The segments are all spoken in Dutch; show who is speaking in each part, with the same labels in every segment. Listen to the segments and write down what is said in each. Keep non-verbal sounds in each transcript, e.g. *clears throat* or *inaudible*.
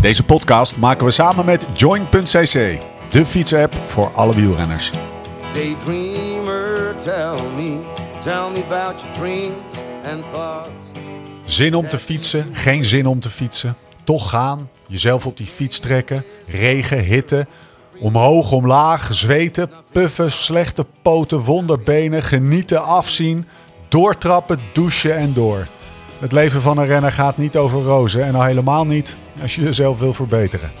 Speaker 1: Deze podcast maken we samen met Join.cc, de fietsapp voor alle wielrenners.
Speaker 2: Daydreamer, tell me, tell me about your dreams and thoughts.
Speaker 1: Zin om te fietsen, geen zin om te fietsen. Toch gaan, jezelf op die fiets trekken, regen, hitte. Omhoog, omlaag, zweten, puffen, slechte poten, wonderbenen, genieten, afzien. Doortrappen, douchen en door. Het leven van een renner gaat niet over rozen en al helemaal niet als je jezelf wil verbeteren.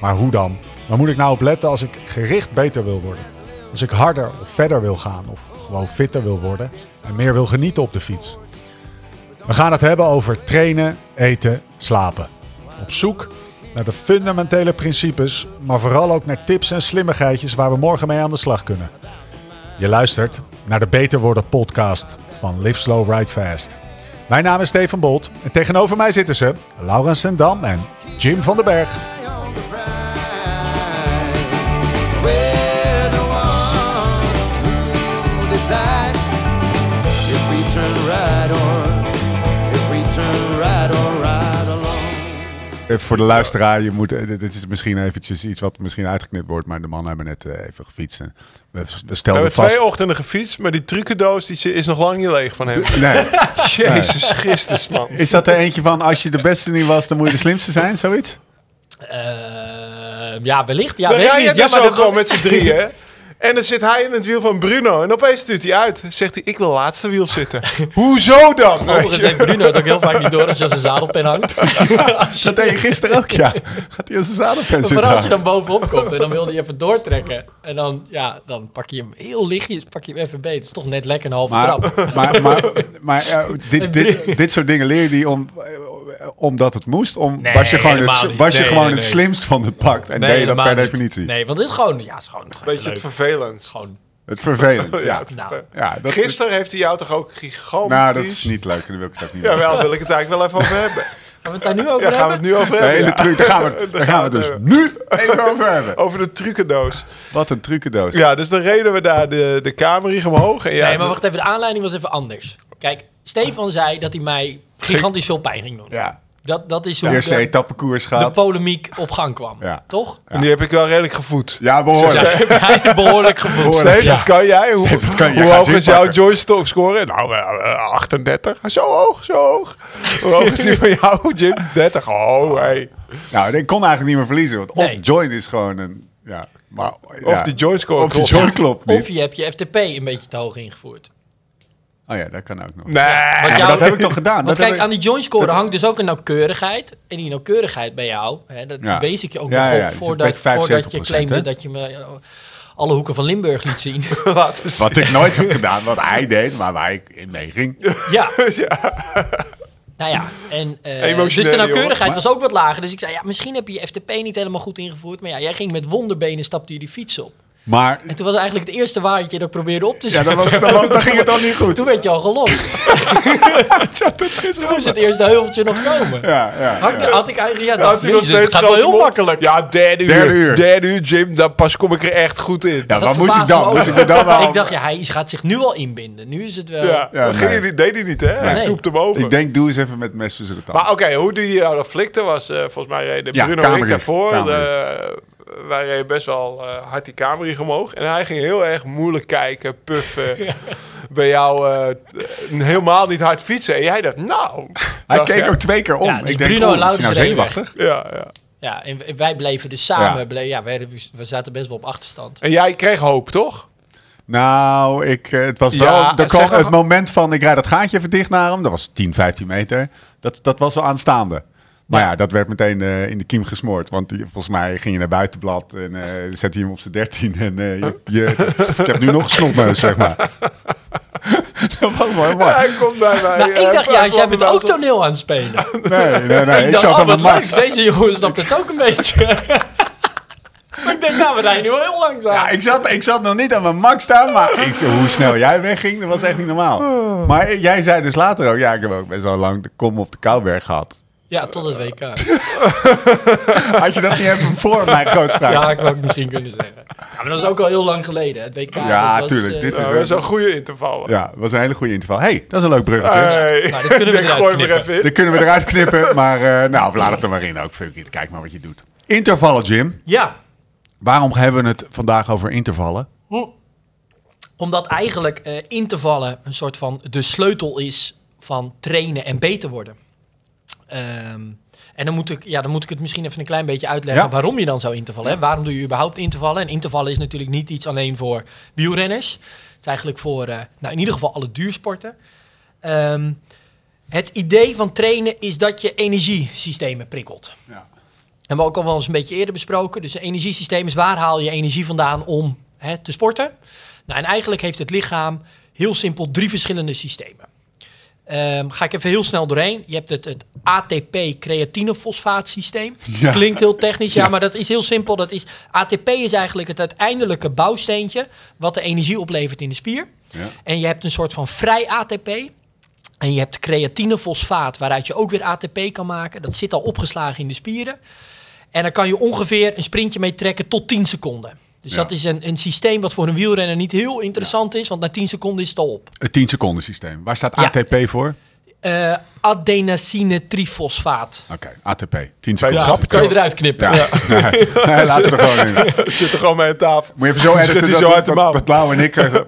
Speaker 1: Maar hoe dan? Waar moet ik nou op letten als ik gericht beter wil worden? Als ik harder of verder wil gaan of gewoon fitter wil worden en meer wil genieten op de fiets? We gaan het hebben over trainen, eten, slapen. Op zoek naar de fundamentele principes, maar vooral ook naar tips en slimmigheidjes waar we morgen mee aan de slag kunnen. Je luistert naar de Beter Worden podcast van Live Slow Ride Fast. Mijn naam is Steven Bolt en tegenover mij zitten ze Laurens Sendam en Jim van den Berg. Voor de luisteraar, je moet, eh, dit is misschien eventjes iets wat misschien uitgeknipt wordt, maar de mannen hebben net eh, even gefietst. En we, we
Speaker 3: We
Speaker 1: stelden
Speaker 3: hebben
Speaker 1: vast...
Speaker 3: twee ochtenden gefietst, maar die trucendoos die is nog lang niet leeg van hem. *laughs*
Speaker 1: Nee.
Speaker 3: Jezus Christus, man.
Speaker 1: Is dat er eentje van, als je de beste niet was, dan moet je de slimste zijn, zoiets?
Speaker 4: Eh, ja, wellicht. Ja, weet niet. Ja, maar dat
Speaker 3: gewoon
Speaker 4: was-
Speaker 3: met z'n drieën. *laughs* En dan zit hij in het wiel van Bruno. En opeens stuurt hij uit. Zegt hij, ik wil laatste wiel zitten. *laughs* Hoezo dan?
Speaker 4: Overigens heeft Bruno het ook heel vaak niet door als je als een zadelpen hangt. *laughs*
Speaker 1: Dat deed je gisteren ook, ja. Gaat hij als een zadelpen
Speaker 4: Maar
Speaker 1: zitten
Speaker 4: vooral als je dan bovenop komt en dan wil hij even doortrekken. En dan, ja, dan pak je hem heel lichtjes, pak je hem even beet. Het is toch net lekker een halve trap.
Speaker 1: Maar, maar, maar, *laughs* maar eh, dit, dit, dit soort dingen leer je die om, eh, omdat het moest? Om,
Speaker 4: Nee,
Speaker 1: was je gewoon, het,
Speaker 4: niet.
Speaker 1: was je
Speaker 4: Nee,
Speaker 1: gewoon
Speaker 4: nee,
Speaker 1: het
Speaker 4: nee.
Speaker 1: slimst van het pakt? En
Speaker 4: Nee,
Speaker 1: deed je dat per definitie?
Speaker 4: Nee, want dit is gewoon, ja, het is gewoon, het
Speaker 3: Beetje
Speaker 4: leuk.
Speaker 3: vervelend.
Speaker 4: Gewoon,
Speaker 1: Het vervelend, *laughs* ja.
Speaker 3: Ja,
Speaker 4: nou,
Speaker 1: ja dat,
Speaker 3: Gisteren heeft hij jou toch ook gigantisch...
Speaker 1: Nou, dat is niet leuk en daar wil ik het ook niet
Speaker 3: Ja,
Speaker 1: over.
Speaker 3: wel wil ik het eigenlijk wel even over hebben. *laughs*
Speaker 4: gaan we het daar nu over
Speaker 3: Ja, gaan we
Speaker 4: hebben?
Speaker 3: het nu over
Speaker 1: De
Speaker 3: hebben?
Speaker 1: hele
Speaker 3: ja.
Speaker 1: truc, daar gaan we, het- *laughs* daar gaan we dus
Speaker 3: hebben.
Speaker 1: nu even over hebben.
Speaker 3: Over de trucendoos.
Speaker 1: Wat een trucendoos.
Speaker 3: Ja, dus dan reden we daar de, de kamer omhoog. En ja,
Speaker 4: nee, maar wacht even, de aanleiding was even anders. Kijk, Stefan zei dat hij mij gigantisch veel pijn ging doen.
Speaker 1: Ja.
Speaker 4: Dat, dat is
Speaker 1: De
Speaker 4: hoe
Speaker 1: eerste
Speaker 4: de,
Speaker 1: etappekoers
Speaker 4: de
Speaker 1: gaat.
Speaker 4: polemiek op gang kwam.
Speaker 1: Ja.
Speaker 4: Toch?
Speaker 3: En die heb ik wel redelijk gevoed.
Speaker 1: Ja, behoorlijk. *laughs*
Speaker 4: Behoorlijk gevoeld.
Speaker 3: Steve,
Speaker 4: Ja.
Speaker 3: dat kan jij. Hoe,
Speaker 1: Steve, dat kan jij.
Speaker 3: hoe
Speaker 1: Gaat
Speaker 3: hoog is jouw. Joyce scoren? Nou, eh, eh, 38. Zo hoog, zo hoog. Hoe hoog is die van jou, Jim? 30. Oh, hey.
Speaker 1: Nou, ik kon eigenlijk niet meer verliezen. Want
Speaker 4: Nee.
Speaker 1: of join is gewoon een... Ja, maar,
Speaker 3: Of
Speaker 1: ja.
Speaker 3: die score
Speaker 1: Of die
Speaker 3: klopt.
Speaker 1: join klopt niet.
Speaker 4: Of je hebt je FTP een beetje te hoog ingevoerd.
Speaker 1: Oh ja, dat kan ook nog.
Speaker 3: Nee.
Speaker 4: Want
Speaker 1: Maar
Speaker 4: jou-
Speaker 1: dat heb ik toch gedaan?
Speaker 4: Want
Speaker 1: Dat
Speaker 4: kijk, aan die joint score hangt dus ook een nauwkeurigheid. En die nauwkeurigheid bij jou, hè, dat
Speaker 1: Ja.
Speaker 4: wees ik je ook
Speaker 1: Ja,
Speaker 4: nog
Speaker 1: ja,
Speaker 4: op
Speaker 1: dus
Speaker 4: voordat,
Speaker 1: beetje 75%,
Speaker 4: voordat je claimde
Speaker 1: hè?
Speaker 4: dat je me eh, alle hoeken van Limburg liet zien. *laughs* *laughs*
Speaker 3: Laten zien.
Speaker 1: Wat ik nooit heb gedaan, wat hij deed, maar waar ik in meeging. *laughs*
Speaker 4: ja. Nou ja, en, eh, dus de nauwkeurigheid was ook wat lager. Dus ik zei, ja, misschien heb je je FTP niet helemaal goed ingevoerd. Maar ja, jij ging met wonderbenen, stapte je die fiets op.
Speaker 1: Maar
Speaker 4: En toen was eigenlijk het eerste waardje dat ik probeerde op te
Speaker 1: ja,
Speaker 4: zetten.
Speaker 1: dat, was, dat, was, dat ging het dan niet goed.
Speaker 4: Toen werd je al gelost. *laughs* Toen moest het eerste heuveltje nog komen.
Speaker 1: Ja, ja,
Speaker 4: Had,
Speaker 1: ja.
Speaker 4: had ik eigenlijk, ja, dat
Speaker 3: hij nog steeds
Speaker 4: het gaat wel heel
Speaker 3: mond?
Speaker 4: makkelijk.
Speaker 3: Ja, derde uur.
Speaker 1: Derde uur.
Speaker 3: Derde uur, Jim. Dan pas kom ik er echt goed in.
Speaker 1: Ja,
Speaker 4: Dat
Speaker 1: wat moest ik dan? Moest ik dan al...
Speaker 4: Ik dacht, ja, hij gaat zich nu al inbinden. Nu is het wel...
Speaker 3: Ja,
Speaker 1: Ja,
Speaker 3: ging
Speaker 1: nee.
Speaker 3: deed hij niet, hè? Hij
Speaker 4: Nee.
Speaker 3: toept hem over.
Speaker 1: Ik denk, doe eens even met mes tussen de tanden.
Speaker 3: Maar oké, hoe die nou dat flikte was, eh, volgens mij reden
Speaker 1: Ja,
Speaker 3: Bruno
Speaker 1: Kamerie.
Speaker 3: daarvoor. Wij reden best wel eh, hard die kamer omhoog. En hij ging heel erg moeilijk kijken, puffen. *laughs* Bij jou eh, helemaal niet hard fietsen. En jij dacht, nou...
Speaker 1: hij
Speaker 3: dacht
Speaker 1: keek ook twee keer om.
Speaker 4: Ja, dus
Speaker 1: ik denk,
Speaker 4: Bruno en
Speaker 1: oh, is hij nou zenuwachtig?
Speaker 3: Ja, ja.
Speaker 4: Ja, en wij bleven dus samen.
Speaker 1: Ja.
Speaker 4: Ja, wij, we zaten best wel op achterstand.
Speaker 3: En jij kreeg hoop, toch?
Speaker 1: Nou, ik, eh, het was
Speaker 3: Ja,
Speaker 1: wel... er
Speaker 3: zeg
Speaker 1: kwam het moment van, ik rijd dat gaatje even dicht naar hem. Dat was 10, 15 meter. Dat, dat was wel aanstaande. Maar ja, dat werd meteen eh, in de kiem gesmoord. Want die, volgens mij ging je naar buitenblad en eh zette hij hem op zijn 13. En eh, je, *laughs* je- ik heb nu nog een snotneus, zeg maar. *laughs* dat was wel mooi.
Speaker 3: Hij komt bij mij.
Speaker 4: Nou, ik dacht juist,
Speaker 3: kwam
Speaker 4: jij bent ook toneel aan het spelen. *laughs*
Speaker 1: Nee, nee, nee. Ik, zat
Speaker 4: oh,
Speaker 1: aan mijn max.
Speaker 4: leuk. Deze jongen snapt het ook een beetje. maar ik denk, nou, we rijden nu wel heel langzaam.
Speaker 1: Ja, ik zat, ik zat nog niet aan mijn max staan, maar ik, zo, hoe snel jij wegging, dat was echt niet normaal. Maar jij zei dus later ook, ja, ik heb ook best wel lang de kom op de Kouwberg gehad.
Speaker 4: Ja, tot het WK. *laughs*
Speaker 1: Had je dat niet even voor mijn grootspraak?
Speaker 4: Ja, ik wou het misschien kunnen zeggen. Ja, maar dat is ook al heel lang geleden. Het WK.
Speaker 1: Ja,
Speaker 4: dat was,
Speaker 1: tuurlijk,
Speaker 4: eh,
Speaker 1: dit
Speaker 3: Nou, dat is een goede interval.
Speaker 1: Ja, dat was een hele goede interval. hey, dat is een leuk bruggetje.
Speaker 3: Hey.
Speaker 4: Nou, dit kunnen we
Speaker 3: Ik
Speaker 4: eruit
Speaker 3: gooi hem er
Speaker 4: knippen.
Speaker 3: even in.
Speaker 1: Dat kunnen we eruit knippen, maar eh, nou, laat het er maar in ook. Fuck it, kijk maar wat je doet. Intervallen, Jim.
Speaker 4: Ja,
Speaker 1: Waarom hebben we het vandaag over intervallen?
Speaker 4: omdat eigenlijk eh, intervallen een soort van de sleutel is van trainen en beter worden. Ehm, en dan moet, ik, ja, dan moet ik het misschien even een klein beetje uitleggen
Speaker 1: Ja.
Speaker 4: waarom je dan zou intervallen. Hè? Waarom doe je überhaupt intervallen? En intervallen is natuurlijk niet iets alleen voor wielrenners. Het is eigenlijk voor, eh, nou, in ieder geval alle duursporten. Ehm, het idee van trainen is dat je energiesystemen prikkelt.
Speaker 1: Ja.
Speaker 4: Hebben we ook al wel eens een beetje eerder besproken. Dus een energiesysteem is waar haal je energie vandaan om hè, te sporten. Nou, en eigenlijk heeft het lichaam heel simpel drie verschillende systemen. Ehm, ga ik even heel snel doorheen. Je hebt het, het ATP-creatinefosfaatsysteem.
Speaker 1: Ja.
Speaker 4: Klinkt heel technisch, ja,
Speaker 1: Ja.
Speaker 4: maar dat is heel simpel. Dat is, ATP is eigenlijk het uiteindelijke bouwsteentje wat de energie oplevert in de spier.
Speaker 1: Ja.
Speaker 4: En je hebt een soort van vrij ATP. En je hebt creatinefosfaat, waaruit je ook weer ATP kan maken. Dat zit al opgeslagen in de spieren. En dan kan je ongeveer een sprintje mee trekken tot 10 seconden. Dus
Speaker 1: Ja.
Speaker 4: dat is een, een systeem wat voor een wielrenner niet heel interessant is, want na 10 seconden is het al op.
Speaker 1: Het 10 seconden systeem. Waar staat. ATP voor?
Speaker 4: Eh adenosine trifosfaat.
Speaker 1: Oké, ATP. 10 seconden.
Speaker 3: Wetenschap.
Speaker 4: Kan je eruit knippen?
Speaker 1: Ja, *laughs* nee, we er gewoon in. *laughs*
Speaker 3: Zit er gewoon mee aan tafel.
Speaker 1: Moet je even zo
Speaker 3: Zit
Speaker 1: editen dat,
Speaker 3: zo uit de
Speaker 1: dat, Lau en ik... even-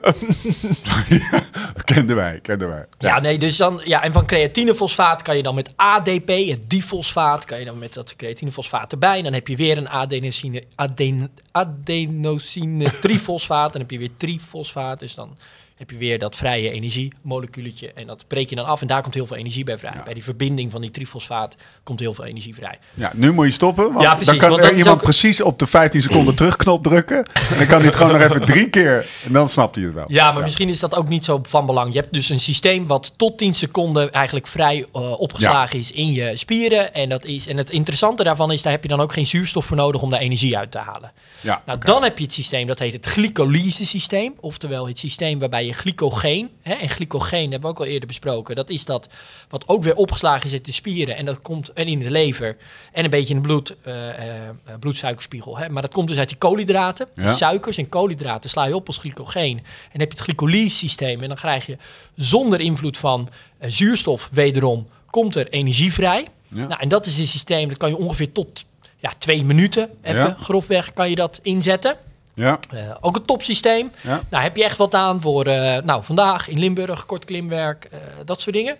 Speaker 1: Ja, *laughs* kenden wij, kenden wij.
Speaker 4: Ja, nee, dus dan, ja, en van creatinefosfaat kan je dan met ADP, het difosfaat, kan je dan met dat creatinefosfaat erbij. Dan heb je weer een adenosine, aden, adenosine trifosfaat. Dan heb je weer trifosfaat, dus dan heb je weer dat vrije energiemoleculetje. En dat breek je dan af en daar komt heel veel energie bij vrij. Bij die verbinding van die trifosfaat komt heel veel energie vrij.
Speaker 1: Ja, nu moet je stoppen, want
Speaker 4: Ja, precies,
Speaker 1: dan kan
Speaker 4: want
Speaker 1: er iemand
Speaker 4: ook-
Speaker 1: precies op de 15 seconden *clears throat* terugknop drukken. En dan kan hij het gewoon nog even drie keer en dan snapt hij het wel.
Speaker 4: Ja, maar misschien is dat ook niet zo van belang. Je hebt dus een systeem wat tot 10 seconden eigenlijk vrij eh, opgeslagen is in je spieren. En, dat is, en het interessante daarvan is, daar heb je dan ook geen zuurstof voor nodig om daar energie uit te halen.
Speaker 1: Ja,
Speaker 4: Nou, dan heb je het systeem, dat heet het glycolyse-systeem. Oftewel het systeem waarbij je glycogeen, hè, en glycogeen hebben we ook al eerder besproken, dat is dat wat ook weer opgeslagen is in de spieren en dat komt en in de lever en een beetje in de bloed, eh, eh, eh, bloedsuikerspiegel. Hè. Maar dat komt dus uit die koolhydraten.
Speaker 1: Ja.
Speaker 4: Suikers en koolhydraten sla je op als glycogeen. En dan heb je het glycolyse-systeem en dan krijg je zonder invloed van zuurstof wederom, komt er energie vrij.
Speaker 1: Ja.
Speaker 4: Nou, en dat is een systeem, dat kan je ongeveer tot ja, twee minuten, even
Speaker 1: Ja.
Speaker 4: grofweg, kan je dat inzetten.
Speaker 1: Ja,
Speaker 4: Eh, ook een topsysteem.
Speaker 1: Ja.
Speaker 4: Nou, heb je echt wat aan voor eh, nou, vandaag in Limburg, kort klimwerk, eh, dat soort dingen.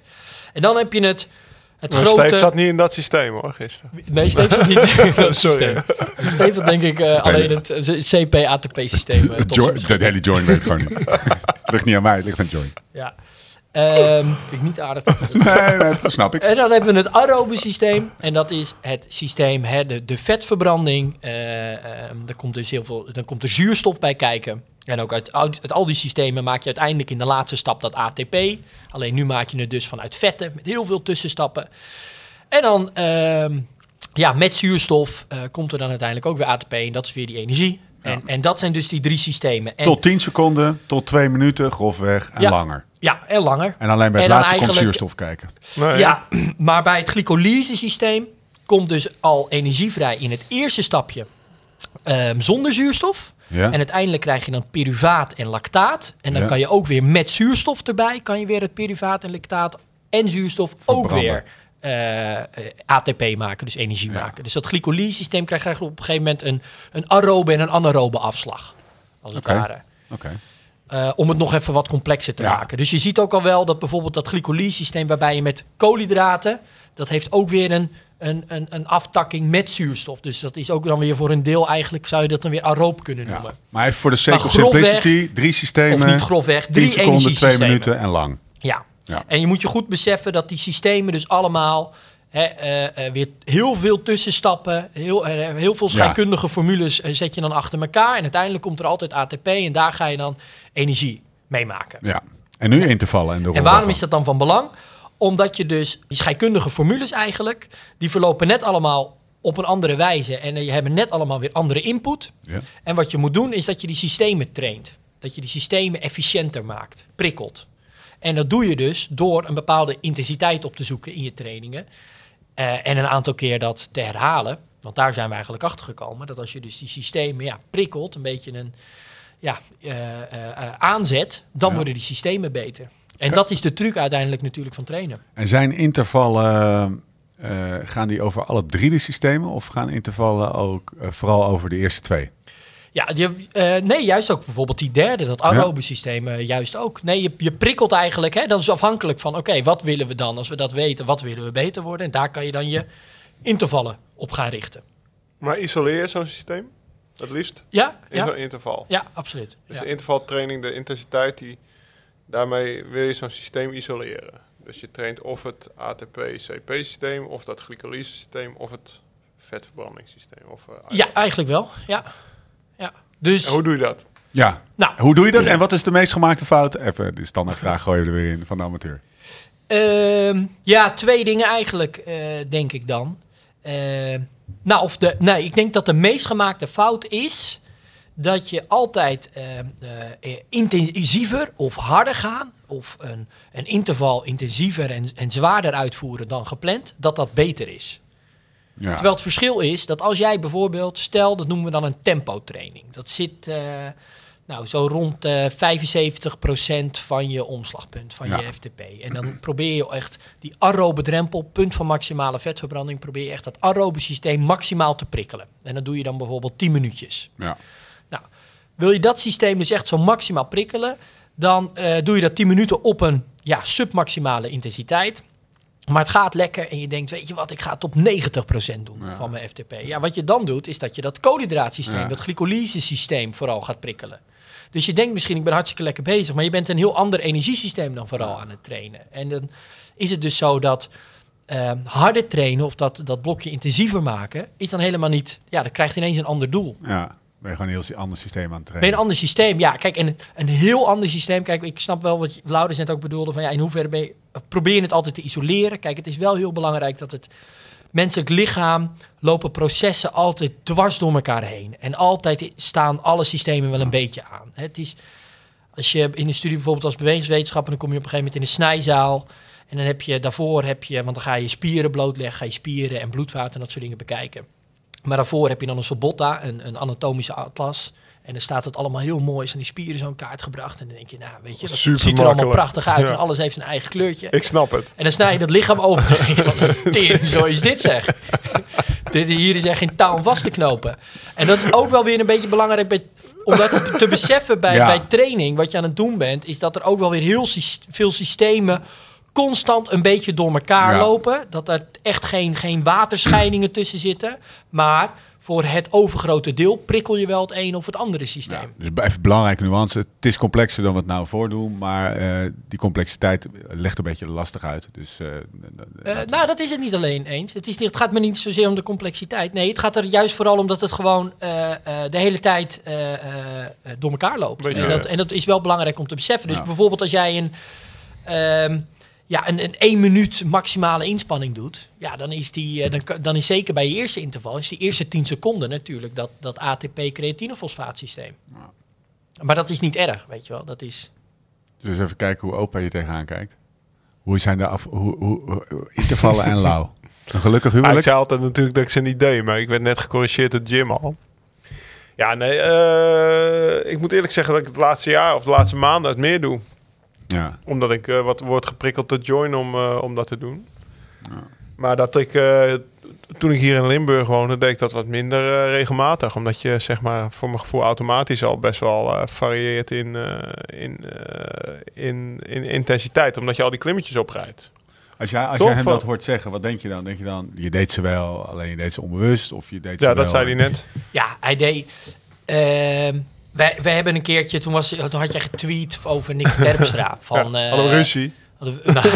Speaker 4: En dan heb je het, het
Speaker 3: Maar
Speaker 4: grote...
Speaker 3: Steve zat niet in dat systeem hoor, gisteren.
Speaker 4: Nee, Steve zat niet in *laughs* dat
Speaker 3: Sorry.
Speaker 4: systeem. Steve had denk ik eh, alleen het CP-ATP-systeem.
Speaker 1: Dat hele joint weet ik gewoon niet. *laughs* ligt niet aan mij, het ligt aan Joint.
Speaker 4: Ja. Ehm, *laughs* vind ik niet aardig. *laughs*
Speaker 1: Nee, nee, dat snap ik.
Speaker 4: En dan hebben we het aerobe systeem. En dat is het systeem, hè, de, de vetverbranding. Eh ehm, er komt dus heel veel, dan komt er zuurstof bij kijken. En ook uit, uit, uit al die systemen maak je uiteindelijk in de laatste stap dat ATP. Alleen nu maak je het dus vanuit vetten met heel veel tussenstappen. En dan, ehm, ja, met zuurstof eh, komt er dan uiteindelijk ook weer ATP. En dat is weer die energie. En, en dat zijn dus die drie systemen. En,
Speaker 1: Tot 10 seconden, tot 2 minuten, grofweg en
Speaker 4: Ja.
Speaker 1: langer.
Speaker 4: Ja, en langer.
Speaker 1: En alleen bij het laatste komt zuurstof kijken.
Speaker 3: Nee,
Speaker 4: Ja, *clears throat* maar bij het glycolyse-systeem komt dus al energie vrij in het eerste stapje ehm, zonder zuurstof.
Speaker 1: Ja?
Speaker 4: En uiteindelijk krijg je dan pyruvaat en lactaat. En dan
Speaker 1: Ja.
Speaker 4: kan je ook weer met zuurstof erbij, kan je weer het pyruvaat en lactaat en zuurstof ook
Speaker 1: Verbranden.
Speaker 4: weer eh, ATP maken, dus energie maken. Dus dat glycolyse-systeem krijgt eigenlijk op een gegeven moment een, een aerobe en een anaerobe afslag. Als het
Speaker 1: Oké.
Speaker 4: ware. Eh, om het nog even wat complexer te
Speaker 1: Ja.
Speaker 4: maken. Dus je ziet ook al wel dat bijvoorbeeld dat glycolyse-systeem waarbij je met koolhydraten, dat heeft ook weer een, een, een, een aftakking met zuurstof. Dus dat is ook dan weer voor een deel eigenlijk, zou je dat dan weer aeroop kunnen
Speaker 1: Ja.
Speaker 4: noemen.
Speaker 1: Maar even voor de sake of simplicity, drie systemen,
Speaker 4: Of niet grofweg,
Speaker 1: 10
Speaker 4: drie
Speaker 1: seconden, 2
Speaker 4: energiesystemen.
Speaker 1: minuten en lang.
Speaker 4: Ja.
Speaker 1: Ja.
Speaker 4: En je moet je goed beseffen dat die systemen dus allemaal hè, eh, eh, weer heel veel tussenstappen, heel, eh, heel veel scheikundige formules zet je dan achter elkaar. En uiteindelijk komt er altijd ATP en daar ga je dan energie mee maken.
Speaker 1: Ja. En nu intervallen en de rol
Speaker 4: En waarom is dat dan van belang? Omdat je dus die scheikundige formules eigenlijk, die verlopen net allemaal op een andere wijze. En je hebben net allemaal weer andere input.
Speaker 1: Ja.
Speaker 4: En wat je moet doen is dat je die systemen traint. Dat je die systemen efficiënter maakt, prikkelt. En dat doe je dus door een bepaalde intensiteit op te zoeken in je trainingen. Eh, en een aantal keer dat te herhalen. Want daar zijn we eigenlijk achter gekomen. Dat als je dus die systemen ja, prikkelt, een beetje een ja, eh, eh, aanzet, dan
Speaker 1: Ja.
Speaker 4: worden die systemen beter. En dat is de truc uiteindelijk natuurlijk van trainen.
Speaker 1: En zijn intervallen, gaan die over alle drie de systemen of gaan intervallen ook vooral over de eerste twee?
Speaker 4: Ja, je, eh, nee, juist ook bijvoorbeeld die derde, dat aerobe systeem, eh, juist ook. Nee, je, je prikkelt eigenlijk, hè, dat is afhankelijk van, oké, wat willen we dan? Als we dat weten, wat willen we beter worden? En daar kan je dan je intervallen op gaan richten.
Speaker 3: Maar isoleer je zo'n systeem? Het liefst
Speaker 4: Ja,
Speaker 3: in zo'n
Speaker 4: ja,
Speaker 3: interval.
Speaker 4: ja absoluut.
Speaker 3: Dus
Speaker 4: Ja.
Speaker 3: de intervaltraining, de intensiteit, die, daarmee wil je zo'n systeem isoleren. Dus je traint of het ATP-CP-systeem, of dat glycolyse-systeem, of het vetverbrandingssysteem. Of, eh,
Speaker 4: ja, eigenlijk wel. Ja. Ja. Dus,
Speaker 3: En hoe doe je dat?
Speaker 1: Ja.
Speaker 4: nou,
Speaker 1: Hoe doe je dat en wat is de meest gemaakte fout? Even de standaardvraag gooien we er weer in van de amateur.
Speaker 4: Ehm, ja, twee dingen eigenlijk, eh, denk ik dan. Ehm, nou, of de, nee, ik denk dat de meest gemaakte fout is dat je altijd ehm, eh, eh, intensiever of harder gaan, of een, een interval intensiever en, en zwaarder uitvoeren dan gepland, dat dat beter is.
Speaker 1: Ja.
Speaker 4: Terwijl het verschil is dat als jij bijvoorbeeld, stel dat noemen we dan een tempotraining. Dat zit eh, nou, zo rond eh 75% van je omslagpunt, van
Speaker 1: Ja.
Speaker 4: je FTP. En dan probeer je echt die aerobe drempel, punt van maximale vetverbranding, probeer je echt dat aerobe systeem maximaal te prikkelen. En dat doe je dan bijvoorbeeld 10 minuutjes.
Speaker 1: ja.
Speaker 4: Nou, wil je dat systeem dus echt zo maximaal prikkelen, dan eh, doe je dat 10 minuten op een ja, submaximale intensiteit. Maar het gaat lekker en je denkt, weet je wat, ik ga het op 90% doen
Speaker 1: Ja.
Speaker 4: van mijn FTP. Ja, wat je dan doet, is dat je dat koolhydraatsysteem,
Speaker 1: Ja.
Speaker 4: dat glycolyse systeem vooral gaat prikkelen. Dus je denkt misschien, ik ben hartstikke lekker bezig, maar je bent een heel ander energiesysteem dan vooral aan het trainen. En dan is het dus zo dat eh, harder trainen of dat, dat blokje intensiever maken, is dan helemaal niet, ja, dat krijgt ineens een ander doel.
Speaker 1: ja. Ben je gewoon een heel ander systeem aan het
Speaker 4: Ben je
Speaker 1: trainen.
Speaker 4: een ander systeem? Ja, kijk, en een, een heel ander systeem. Kijk, ik snap wel wat Laurens net ook bedoelde. Van ja, in hoeverre ben je, probeer je het altijd te isoleren? Kijk, het is wel heel belangrijk dat het menselijk lichaam lopen processen altijd dwars door elkaar heen. En altijd staan alle systemen wel een beetje aan. Het is, als je in een studie bijvoorbeeld als bewegingswetenschapper, dan kom je op een gegeven moment in een snijzaal. En dan heb je daarvoor, heb je, want dan ga je spieren blootleggen, ga je spieren en bloedvaten en dat soort dingen bekijken. Maar daarvoor heb je dan een sobotta, een, een anatomische atlas. En dan staat het allemaal heel mooi, zijn die spieren zo in kaart gebracht. En dan denk je, nou weet je, dat
Speaker 3: Super
Speaker 4: ziet er allemaal
Speaker 3: makkelijk.
Speaker 4: prachtig uit.
Speaker 3: Ja.
Speaker 4: En alles heeft een eigen kleurtje.
Speaker 3: Ik snap het.
Speaker 4: En dan snij je dat lichaam open. *laughs* Tering, zo is dit zeg. *laughs* dit, hier is echt geen touw om vast te knopen. En dat is ook wel weer een beetje belangrijk bij, om dat te, beseffen bij,
Speaker 1: Ja.
Speaker 4: bij training. Wat je aan het doen bent, is dat er ook wel weer heel veel systemen constant een beetje door elkaar
Speaker 1: Ja.
Speaker 4: lopen. Dat er echt geen, geen waterscheidingen tussen zitten. Maar voor het overgrote deel prikkel je wel het een of het andere systeem.
Speaker 1: Ja, dus even belangrijke nuance. Het is complexer dan we het nou voordoen, maar eh, die complexiteit legt een beetje lastig uit. Dus eh,
Speaker 4: Eh, nou, dat is het niet alleen eens. Het, is niet, het gaat me niet zozeer om de complexiteit. Nee, het gaat er juist vooral om dat het gewoon eh, eh, de hele tijd eh, eh, eh, door elkaar loopt.
Speaker 3: Beetje,
Speaker 4: en, dat, en dat is wel belangrijk om te beseffen. Dus bijvoorbeeld als jij een, ehm, ja, een, een één minuut maximale inspanning doet, ja, dan is die, eh, dan, dan is zeker bij je eerste interval, is die eerste 10 seconden natuurlijk dat, dat ATP-creatinefosfaatsysteem. Maar dat is niet erg, weet je wel. Dat is.
Speaker 1: dus even kijken hoe opa je tegenaan kijkt. Hoe zijn de af, hoe, hoe, hoe- intervallen en lauw? Een *laughs* gelukkig
Speaker 3: Ja, ik
Speaker 1: huwelijk?
Speaker 3: zei altijd natuurlijk dat ik ze niet deed, maar ik werd net gecorrigeerd door Jim al. Ja, nee, eh, ik moet eerlijk zeggen dat ik het laatste jaar of de laatste maanden het meer doe.
Speaker 1: Ja.
Speaker 3: Omdat ik eh, wat word geprikkeld te join om, eh, om dat te doen. Maar dat ik, eh, toen ik hier in Limburg woonde, deed ik dat wat minder eh, regelmatig. Omdat je, zeg maar, voor mijn gevoel automatisch al best wel eh, varieert in, eh, in, eh, in, in intensiteit. Omdat je al die klimmetjes oprijdt.
Speaker 1: Als jij, als jij hem dat hoort zeggen, wat denk je dan? Denk je dan, je deed ze wel, alleen je deed ze onbewust? Of je deed ze
Speaker 3: Ja,
Speaker 1: wel...
Speaker 3: dat zei hij net.
Speaker 4: Ja, hij deed. Wij, wij hebben een keertje, toen, was, toen had jij getweet over Nick Terpstra. *laughs* Van,
Speaker 3: Ja,
Speaker 4: eh,
Speaker 3: hadden we ruzie.
Speaker 4: Hadden we, *laughs* nou,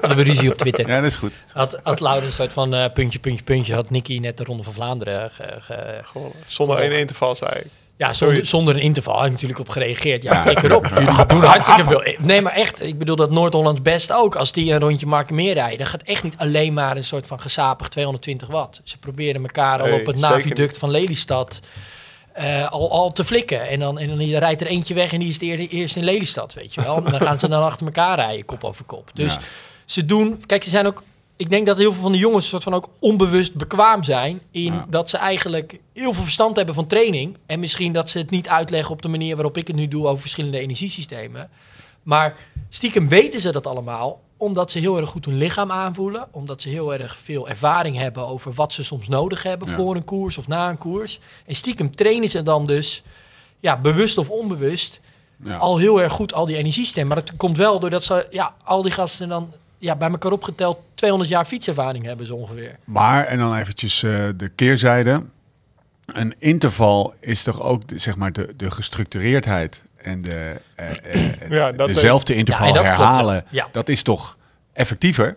Speaker 4: hadden we ruzie op Twitter.
Speaker 1: Ja, dat is goed.
Speaker 4: Had, had Laurens een soort van eh, puntje, puntje, puntje. Had Nicky net de Ronde van Vlaanderen. Ge, ge-
Speaker 3: Zonder één interval, zei ik.
Speaker 4: ja, zonder, zonder een interval. Heb ik natuurlijk op gereageerd. Ja, flikker op. *laughs* Jullie doen hartstikke veel. Nee, maar echt. Ik bedoel dat Noord-Hollands best ook. Als die een rondje Markenmeer rijden. Dan gaat echt niet alleen maar een soort van gesapig 220 watt. Ze proberen elkaar al op het naviduct van Lelystad eh, al, al te flikken. En dan, en dan rijdt er eentje weg en die is de eer- eerst in Lelystad, weet je wel. En dan gaan ze dan achter elkaar rijden, kop over kop. Dus
Speaker 1: Ja.
Speaker 4: ze doen... Kijk, ze zijn ook ik denk dat heel veel van de jongens soort van ook onbewust bekwaam zijn in
Speaker 1: Ja.
Speaker 4: dat ze eigenlijk heel veel verstand hebben van training en misschien dat ze het niet uitleggen op de manier waarop ik het nu doe over verschillende energiesystemen. Maar stiekem weten ze dat allemaal omdat ze heel erg goed hun lichaam aanvoelen, omdat ze heel erg veel ervaring hebben over wat ze soms nodig hebben
Speaker 1: Ja.
Speaker 4: voor een koers of na een koers. En stiekem trainen ze dan dus ja, bewust of onbewust
Speaker 1: Ja.
Speaker 4: al heel erg goed al die energiestemmen. Maar dat komt wel doordat ze, ja, al die gasten dan ja, bij elkaar opgeteld 200 jaar fietservaring hebben zo ongeveer.
Speaker 1: Maar, en dan eventjes eh, de keerzijde. Een interval is toch ook zeg maar de, de gestructureerdheid en de, *clears throat* het-
Speaker 3: Ja, dat-
Speaker 1: dezelfde interval
Speaker 4: Ja, dat
Speaker 1: herhalen.
Speaker 4: ja.
Speaker 1: Dat is toch effectiever?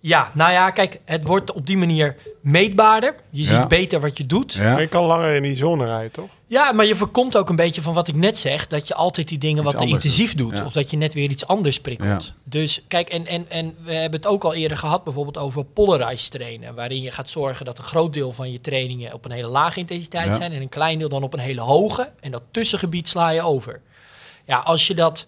Speaker 4: Ja, nou ja, kijk, het wordt op die manier meetbaarder. Je ziet
Speaker 1: Ja.
Speaker 4: beter wat je doet. Ja.
Speaker 1: Ja.
Speaker 3: Je kan langer in die zone rijden, toch?
Speaker 4: maar je voorkomt ook een beetje van wat ik net zeg, dat je altijd die dingen wat intensief
Speaker 1: doet.
Speaker 4: doet.
Speaker 1: Ja.
Speaker 4: Of dat je net weer iets anders prikkelt.
Speaker 1: Ja.
Speaker 4: Dus kijk, en, en, en we hebben het ook al eerder gehad, bijvoorbeeld over polarized trainen. Waarin je gaat zorgen dat een groot deel van je trainingen op een hele lage intensiteit
Speaker 1: Ja.
Speaker 4: zijn. En een klein deel dan op een hele hoge. En dat tussengebied sla je over. Ja, als je dat,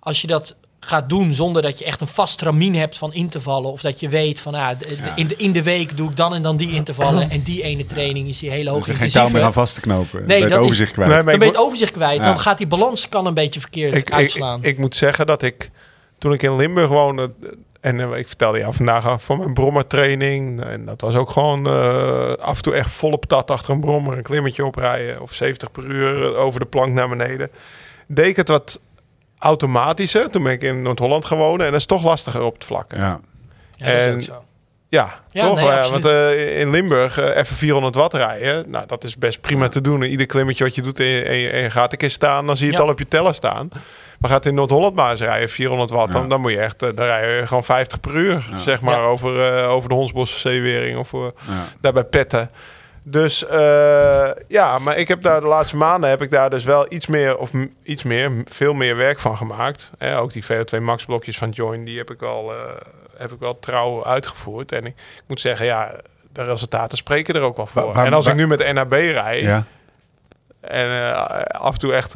Speaker 4: als je dat gaat doen zonder dat je echt een vast tramien hebt van intervallen. Of dat je weet van ah, de- de- in, de, in de week doe ik dan en dan die intervallen. En die ene training is die hele hoog
Speaker 1: is er geen touw meer aan vast te knopen.
Speaker 4: Nee, dat is-
Speaker 1: overzicht kwijt.
Speaker 3: Nee,
Speaker 4: Dan ben je overzicht kwijt.
Speaker 1: Ja.
Speaker 4: Dan gaat die balans kan een beetje verkeerd
Speaker 3: ik,
Speaker 4: uitslaan.
Speaker 3: ik, ik moet zeggen dat ik, toen ik in Limburg woonde, en eh, ik vertelde jou vandaag van mijn brommertraining, en dat was ook gewoon eh, af en toe echt volle patat achter een brommer, een klimmetje oprijden, of 70 per uur eh, over de plank naar beneden. Deed ik het wat automatischer, toen ben ik in Noord-Holland gewoond, en dat is toch lastiger op het vlak.
Speaker 1: Ja.
Speaker 4: ja, dat is
Speaker 3: en-
Speaker 4: ook zo.
Speaker 3: Ja,
Speaker 4: Ja,
Speaker 3: toch?
Speaker 4: nee,
Speaker 3: Ja,
Speaker 4: absoluut.
Speaker 3: want eh, in Limburg eh, even 400 watt rijden, nou, dat is best prima te doen. En ieder klimmetje wat je doet en je, en je, en je gaat een keer staan, dan zie je het
Speaker 4: Ja.
Speaker 3: al op je teller staan. Maar gaat in Noord-Holland maar eens rijden, 400 watt,
Speaker 1: Ja.
Speaker 3: dan, dan moet je echt, eh, dan rij je gewoon 50 per uur,
Speaker 1: Ja.
Speaker 3: zeg maar,
Speaker 4: Ja.
Speaker 3: over, eh, over de Honsbosse Zeewering of voor,
Speaker 1: Ja.
Speaker 3: daar bij Petten. Dus eh, ja, maar ik heb daar de laatste maanden heb ik daar dus wel iets meer of iets meer, veel meer werk van gemaakt. Eh, ook die VO2 Max blokjes van Join, die heb ik wel, eh, heb ik wel trouw uitgevoerd. En ik, ik moet zeggen, ja, de resultaten spreken er ook wel voor.
Speaker 1: Waar- waar-
Speaker 3: en als
Speaker 1: waar-
Speaker 3: ik nu met NAB rijd
Speaker 1: Ja.
Speaker 3: en eh, af en toe echt,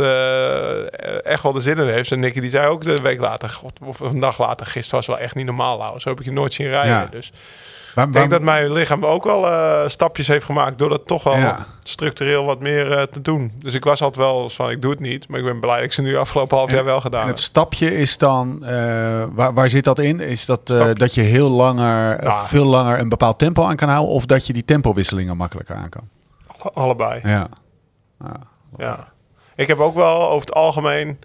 Speaker 3: echt wel de zin in heeft. En Nicky die zei ook de week later, god, of een dag later, gisteren was wel echt niet normaal. Lau. Zo heb ik je nooit zien rijden.
Speaker 1: Ja.
Speaker 3: Dus Ik denk dat mijn lichaam ook wel eh, stapjes heeft gemaakt door dat toch wel
Speaker 1: Ja.
Speaker 3: structureel wat meer eh, te doen. Dus ik was altijd wel van, ik doe het niet. Maar ik ben blij dat ik ze nu afgelopen half jaar wel gedaan
Speaker 1: En het stapje is dan, eh, waar, waar zit dat in? Is dat eh, dat je heel langer,
Speaker 3: Ja.
Speaker 1: veel langer een bepaald tempo aan kan houden, of dat je die tempowisselingen makkelijker aan kan?
Speaker 3: Allebei,
Speaker 1: Ja.
Speaker 3: ja. Ik heb ook wel over het algemeen,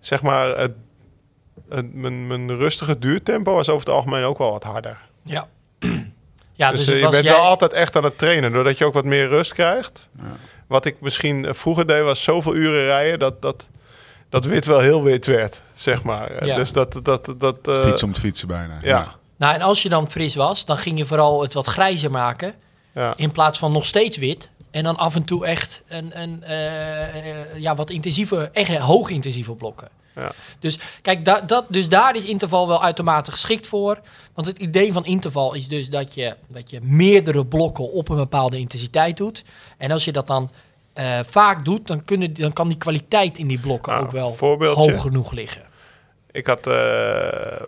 Speaker 3: zeg maar, het, het, mijn, mijn rustige duurtempo was over het algemeen ook wel wat harder.
Speaker 4: Ja. Ja,
Speaker 3: dus
Speaker 4: dus,
Speaker 3: eh,
Speaker 4: het
Speaker 3: je
Speaker 4: was
Speaker 3: bent
Speaker 4: jij-
Speaker 3: wel altijd echt aan het trainen, doordat je ook wat meer rust krijgt. Wat ik misschien eh, vroeger deed, was zoveel uren rijden dat, dat, dat wit wel heel wit werd, zeg maar.
Speaker 4: Ja.
Speaker 3: Dus dat... dat, dat eh,
Speaker 1: Fietsen om te fietsen bijna.
Speaker 3: ja.
Speaker 4: Nou, en als je dan fris was, dan ging je vooral het wat grijzer maken.
Speaker 3: Ja.
Speaker 4: In plaats van nog steeds wit. En dan af en toe echt een, een ja, wat intensiever, echt hoog intensieve blokken.
Speaker 3: Ja.
Speaker 4: Dus kijk, da, dat, dus daar is interval wel uitermate geschikt voor. Want het idee van interval is dus dat je, dat je meerdere blokken op een bepaalde intensiteit doet. En als je dat dan eh, vaak doet, dan, kunnen, dan kan die kwaliteit in die blokken
Speaker 3: Nou,
Speaker 4: ook wel hoog genoeg liggen.
Speaker 3: Ik had eh,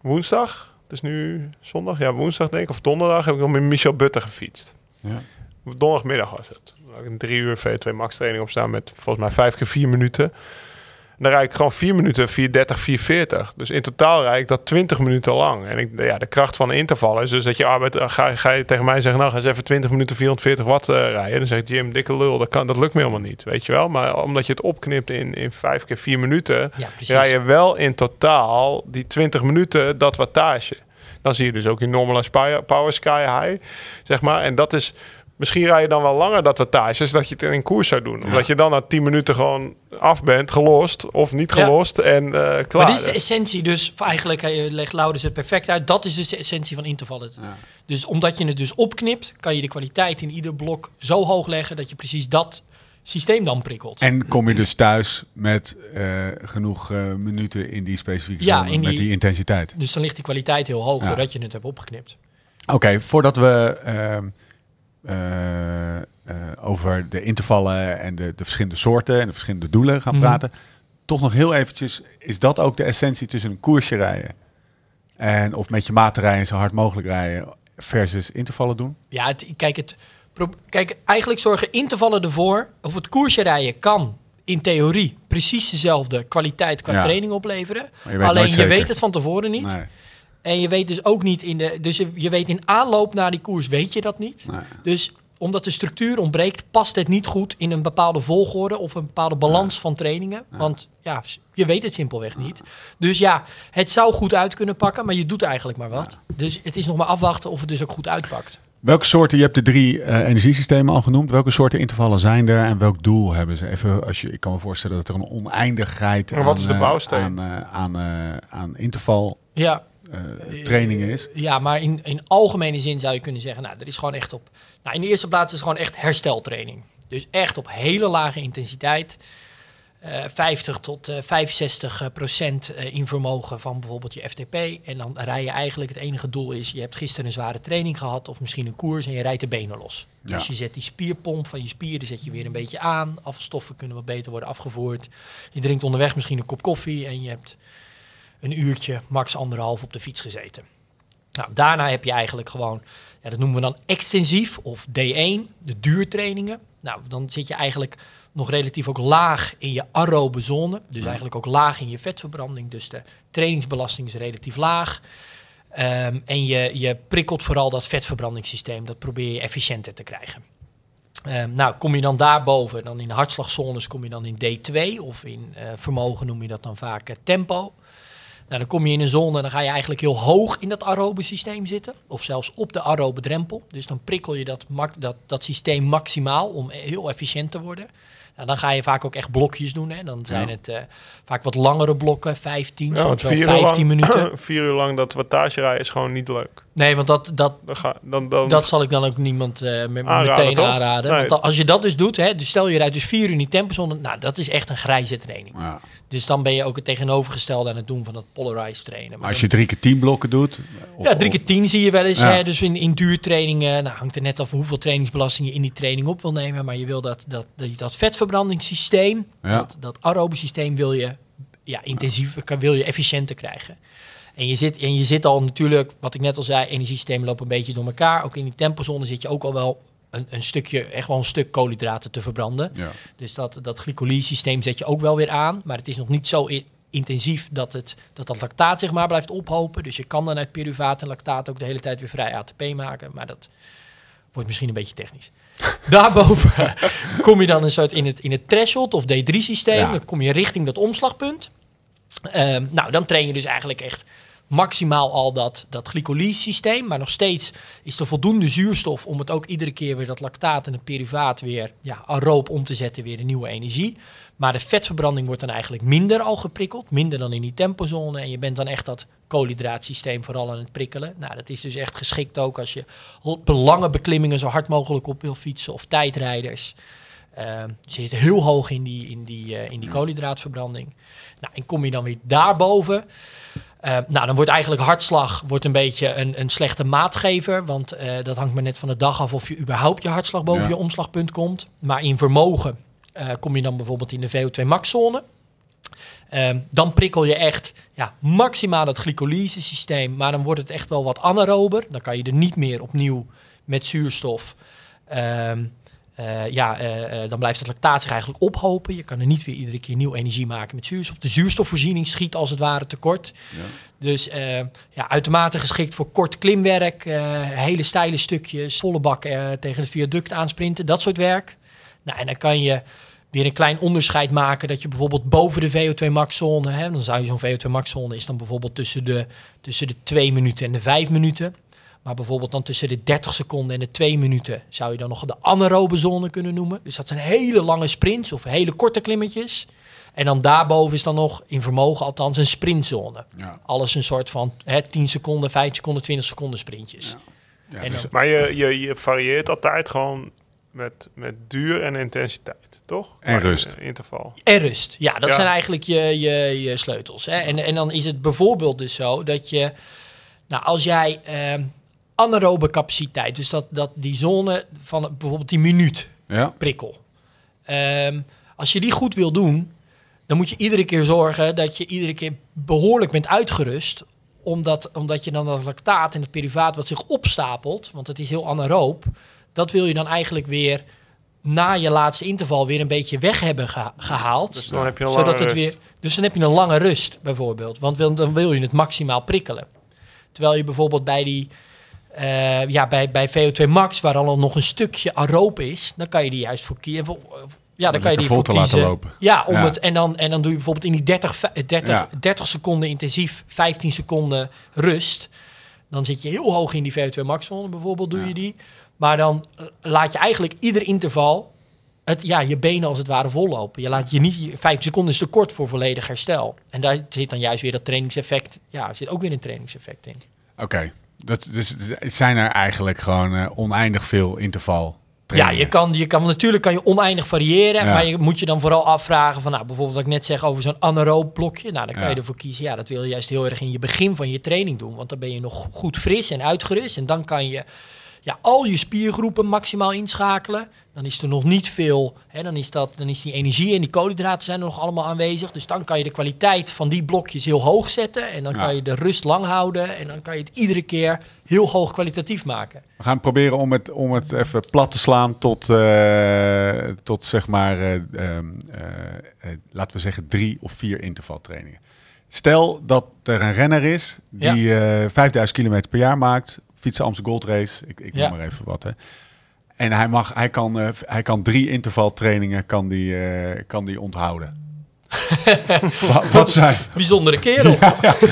Speaker 3: woensdag, het is nu zondag, ja woensdag denk ik, of donderdag, heb ik nog met Michel Butter gefietst.
Speaker 1: Ja.
Speaker 3: Donderdagmiddag was het. Ik een drie uur V2 max training op staan met volgens mij vijf keer vier minuten. Dan rijd ik gewoon vier minuten, 430, 440. Dus in totaal rijd ik dat 20 minuten lang. En ik, ja, de kracht van een interval is dus dat je arbeid, eh, ga, ga je tegen mij zeggen, nou ga eens even 20 minuten 440 watt eh, rijden. Dan zegt Jim, dikke lul, dat, kan, dat lukt me helemaal niet, weet je wel. Maar omdat je het opknipt in, in vijf keer vier minuten,
Speaker 4: Ja, precies.
Speaker 3: rij je wel in totaal die 20 minuten dat wattage. Dan zie je dus ook die normale power sky high, zeg maar. En dat is, misschien rij je dan wel langer dat wattage, dat je het in een koers zou doen. Omdat je dan na 10 minuten gewoon af bent, gelost of niet
Speaker 4: Ja.
Speaker 3: gelost en eh, klaar.
Speaker 4: Maar dit is de essentie dus, eigenlijk eh, legt Laurens het perfect uit. Dat is dus de essentie van intervallen. Dus omdat je het dus opknipt, kan je de kwaliteit in ieder blok zo hoog leggen dat je precies dat systeem dan prikkelt.
Speaker 1: En kom je dus thuis met eh, genoeg eh, minuten in die specifieke
Speaker 4: Ja,
Speaker 1: zone
Speaker 4: in
Speaker 1: met
Speaker 4: die-
Speaker 1: die intensiteit.
Speaker 4: Dus dan ligt die kwaliteit heel hoog
Speaker 1: Ja.
Speaker 4: doordat je het hebt opgeknipt.
Speaker 1: Oké, voordat we ehm, eh, eh, over de intervallen en de, de verschillende soorten en de verschillende doelen gaan
Speaker 4: Mhm.
Speaker 1: praten, toch nog heel eventjes, is dat ook de essentie tussen een koersje rijden En of met je maat te rijden, zo hard mogelijk rijden versus intervallen doen.
Speaker 4: Ja, het, kijk, het, kijk, eigenlijk zorgen intervallen ervoor... of het koersje rijden kan in theorie precies dezelfde kwaliteit qua
Speaker 1: Ja.
Speaker 4: training opleveren.
Speaker 1: Je
Speaker 4: Alleen je weet het van tevoren niet.
Speaker 1: Nee.
Speaker 4: En je weet dus ook niet in de. Dus je, je weet in aanloop naar die koers weet je dat niet.
Speaker 1: Nee.
Speaker 4: Dus omdat de structuur ontbreekt, past het niet goed in een bepaalde volgorde of een bepaalde balans van trainingen. Want ja, je weet het simpelweg niet. Dus ja, het zou goed uit kunnen pakken, maar je doet eigenlijk maar wat. Dus het is nog maar afwachten of het dus ook goed uitpakt.
Speaker 1: Welke soorten, je hebt de drie eh, energiesystemen al genoemd. Welke soorten intervallen zijn er en welk doel hebben ze? Even, als je, ik kan me voorstellen dat er een oneindigheid
Speaker 3: Maar wat is de
Speaker 1: eh,
Speaker 3: bouwsteen?
Speaker 1: aan, aan, eh, aan interval
Speaker 4: Ja,
Speaker 1: eh, trainingen is.
Speaker 4: ja maar in, in algemene zin zou je kunnen zeggen, nou, er is gewoon echt op. Nou, in de eerste plaats is het gewoon echt hersteltraining. Dus echt op hele lage intensiteit. eh 50 tot eh 65 procent eh, in vermogen van bijvoorbeeld je FTP. En dan rij je eigenlijk, het enige doel is, je hebt gisteren een zware training gehad of misschien een koers en je rijdt de benen los.
Speaker 1: Ja.
Speaker 4: Dus je zet die spierpomp van je spieren zet je weer een beetje aan. Afvalstoffen kunnen wat beter worden afgevoerd. Je drinkt onderweg misschien een kop koffie en je hebt een uurtje, max anderhalf op de fiets gezeten. Nou, daarna heb je eigenlijk gewoon, ja, dat noemen we dan extensief of D1, de duurtrainingen. Nou, dan zit je eigenlijk nog relatief ook laag in je aerobe zone. Dus eigenlijk ook laag in je vetverbranding. Dus de trainingsbelasting is relatief laag. Ehm, en je, je prikkelt vooral dat vetverbrandingssysteem. Dat probeer je efficiënter te krijgen. Ehm, nou, kom je dan daarboven, dan in de hartslagzones kom je dan in D2 of in eh, vermogen noem je dat dan vaak eh, tempo. Nou, dan kom je in een zone en dan ga je eigenlijk heel hoog in dat aerobe systeem zitten. Of zelfs op de aerobe drempel. Dus dan prikkel je dat, dat, dat systeem maximaal om heel efficiënt te worden. Nou, dan ga je vaak ook echt blokjes doen. Hè. Dan zijn
Speaker 1: Ja.
Speaker 4: het eh, vaak wat langere blokken, 15,
Speaker 3: Ja,
Speaker 4: soms
Speaker 3: want
Speaker 4: wel
Speaker 3: vier
Speaker 4: 15
Speaker 3: uur lang,
Speaker 4: minuten. *clears throat*
Speaker 3: vier uur lang dat wattage rijden is gewoon niet leuk.
Speaker 4: Nee, want dat, dat,
Speaker 3: Dan ga, dan, dan,
Speaker 4: dat zal ik dan ook niemand eh, me-
Speaker 3: Aanraden,
Speaker 4: meteen aanraden.
Speaker 3: Nee.
Speaker 4: Want als je dat dus doet, hè, dus stel je rijdt dus vier uur in die tempozone, nou dat is echt een grijze training.
Speaker 1: Ja.
Speaker 4: Dus dan ben je ook het tegenovergestelde aan het doen van dat polarized trainen.
Speaker 1: Maar als je drie keer tien blokken doet. of-
Speaker 4: ja, drie keer tien zie je wel eens.
Speaker 1: Ja.
Speaker 4: Hè? Dus in, in duurtrainingen, nou, hangt er net af hoeveel trainingsbelasting je in die training op wil nemen. Maar je wil dat, dat, dat, dat vetverbrandingssysteem,
Speaker 1: Ja.
Speaker 4: dat, dat aerobe systeem wil je ja, intensiever, wil je efficiënter krijgen. En je, zit, en je zit al natuurlijk, wat ik net al zei, energiesystemen lopen een beetje door elkaar. Ook in die tempozone zit je ook al wel een, een stukje, echt wel een stuk koolhydraten te verbranden.
Speaker 1: Ja.
Speaker 4: Dus dat, dat glycolyse-systeem zet je ook wel weer aan. Maar het is nog niet zo intensief dat, het, dat dat lactaat zeg maar blijft ophopen. Dus je kan dan uit pyruvaat en lactaat ook de hele tijd weer vrij ATP maken. Maar dat wordt misschien een beetje technisch. *laughs* Daarboven kom je dan een soort in het, in het threshold of D3-systeem.
Speaker 1: Ja.
Speaker 4: Dan kom je richting dat omslagpunt. Ehm, nou, dan train je dus eigenlijk echt maximaal al dat, dat glycolyse-systeem. Maar nog steeds is er voldoende zuurstof om het ook iedere keer weer dat lactaat en het pyruvaat weer ja, aeroop om te zetten, weer in nieuwe energie. Maar de vetverbranding wordt dan eigenlijk minder al geprikkeld, minder dan in die tempozone. En je bent dan echt dat koolhydraatsysteem vooral aan het prikkelen. Nou, dat is dus echt geschikt ook als je lange beklimmingen zo hard mogelijk op wil fietsen of tijdrijders. Ehm zit heel hoog in die, in die, eh, in die koolhydraatverbranding. Nou, en kom je dan weer daarboven. Eh, nou, dan wordt eigenlijk hartslag wordt een beetje een, een slechte maatgever. Want eh, dat hangt maar net van de dag af of je überhaupt je hartslag boven
Speaker 1: Ja.
Speaker 4: je omslagpunt komt. Maar in vermogen eh, kom je dan bijvoorbeeld in de VO2 max-zone. Ehm, dan prikkel je echt ja, maximaal het glycolyse systeem. Maar dan wordt het echt wel wat anaerober. Dan kan je er niet meer opnieuw met zuurstof. ehm, eh, ja, eh, eh, dan blijft het lactaat zich eigenlijk ophopen. Je kan er niet weer iedere keer nieuw energie maken met zuurstof. De zuurstofvoorziening schiet als het ware tekort. Dus eh, ja, uitermate geschikt voor kort klimwerk. hele steile stukjes, volle bak tegen het viaduct aansprinten. Dat soort werk. Nou, en dan kan je weer een klein onderscheid maken dat je bijvoorbeeld boven de VO2 max-zone, hè, dan zou je zo'n VO2 max-zone is dan bijvoorbeeld tussen de, tussen de 2 minuten en de 5 minuten. Maar bijvoorbeeld dan tussen de 30 seconden en de 2 minuten zou je dan nog de anaerobe zone kunnen noemen. Dus dat zijn hele lange sprints of hele korte klimmetjes. En dan daarboven is dan nog, in vermogen althans, een sprintzone.
Speaker 1: Ja.
Speaker 4: Alles een soort van hè, 10 seconden, 5 seconden, 20 seconden sprintjes.
Speaker 1: Ja,
Speaker 4: En
Speaker 1: dus-
Speaker 4: dan-
Speaker 3: Maar je, je, je varieert altijd gewoon met, met duur en intensiteit, toch?
Speaker 1: En
Speaker 3: Maar,
Speaker 1: rust.
Speaker 3: eh, Interval.
Speaker 4: En rust. Ja, dat
Speaker 3: Ja.
Speaker 4: zijn eigenlijk je, je, je sleutels. Hè? En, en dan is het bijvoorbeeld dus zo dat je, nou, als jij ehm anaerobe capaciteit, dus dat, dat die zone van bijvoorbeeld die minuut
Speaker 1: ja.
Speaker 4: prikkel, Ehm, als je die goed wil doen, dan moet je iedere keer zorgen dat je iedere keer behoorlijk bent uitgerust Omdat, omdat je dan dat lactaat en het pyruvaat wat zich opstapelt, want het is heel anaeroop, dat wil je dan eigenlijk weer na je laatste interval weer een beetje weg hebben geha- gehaald.
Speaker 3: Dus dan heb je een
Speaker 4: zodat
Speaker 3: lange
Speaker 4: het
Speaker 3: rust.
Speaker 4: weer. Dus dan heb je een lange rust bijvoorbeeld. Want dan wil je het maximaal prikkelen. Terwijl je bijvoorbeeld bij die. Eh, ja, bij, bij VO2 Max, waar al nog een stukje aeroop is, dan kan je die juist voor kiezen. Ja, dan kan je die voor
Speaker 1: te laten
Speaker 4: kiezen.
Speaker 1: lopen.
Speaker 4: Ja, om
Speaker 1: Ja.
Speaker 4: Het, en, dan, en dan doe je bijvoorbeeld in die 30, ve- 30,
Speaker 1: Ja.
Speaker 4: 30 seconden intensief, 15 seconden rust. Dan zit je heel hoog in die VO2 max zone bijvoorbeeld, doe je die. Maar dan eh, laat je eigenlijk ieder interval het, ja, je benen als het ware vollopen. Je laat je niet, je- 15 seconden is te kort voor volledig herstel. En daar zit dan juist weer dat trainingseffect. Ja, er zit ook weer een trainingseffect in.
Speaker 1: Oké, dat dus het zijn er eigenlijk gewoon eh, oneindig veel interval.
Speaker 4: Ja, je kan, je kan, natuurlijk kan je oneindig variëren.
Speaker 1: Ja.
Speaker 4: Maar je moet je dan vooral afvragen van, nou, bijvoorbeeld wat ik net zeg over zo'n anaeroop blokje. Nou, dan kan
Speaker 1: Ja.
Speaker 4: je ervoor kiezen. Ja, dat wil je juist heel erg in je begin van je training doen. Want dan ben je nog goed fris en uitgerust. En dan kan je ja, al je spiergroepen maximaal inschakelen. Dan is er nog niet veel. Hè, dan, is dat, dan is die energie en die koolhydraten zijn er nog allemaal aanwezig. Dus dan kan je de kwaliteit van die blokjes heel hoog zetten. En dan
Speaker 1: Ja.
Speaker 4: kan je de rust lang houden. En dan kan je het iedere keer heel hoog kwalitatief maken.
Speaker 1: We gaan proberen om het, om het even plat te slaan tot, eh, tot zeg maar, eh, ehm, eh, laten we zeggen, drie of vier intervaltrainingen. Stel dat er een renner is die eh 5000 kilometer per jaar maakt, fietsen Amsterdam Gold Race, ik, ik noem maar even wat. Hè. En hij, mag, hij, kan, eh, hij kan drie intervaltrainingen kan die, eh, kan die onthouden. Wat, wat zijn?
Speaker 4: Bijzondere kerel.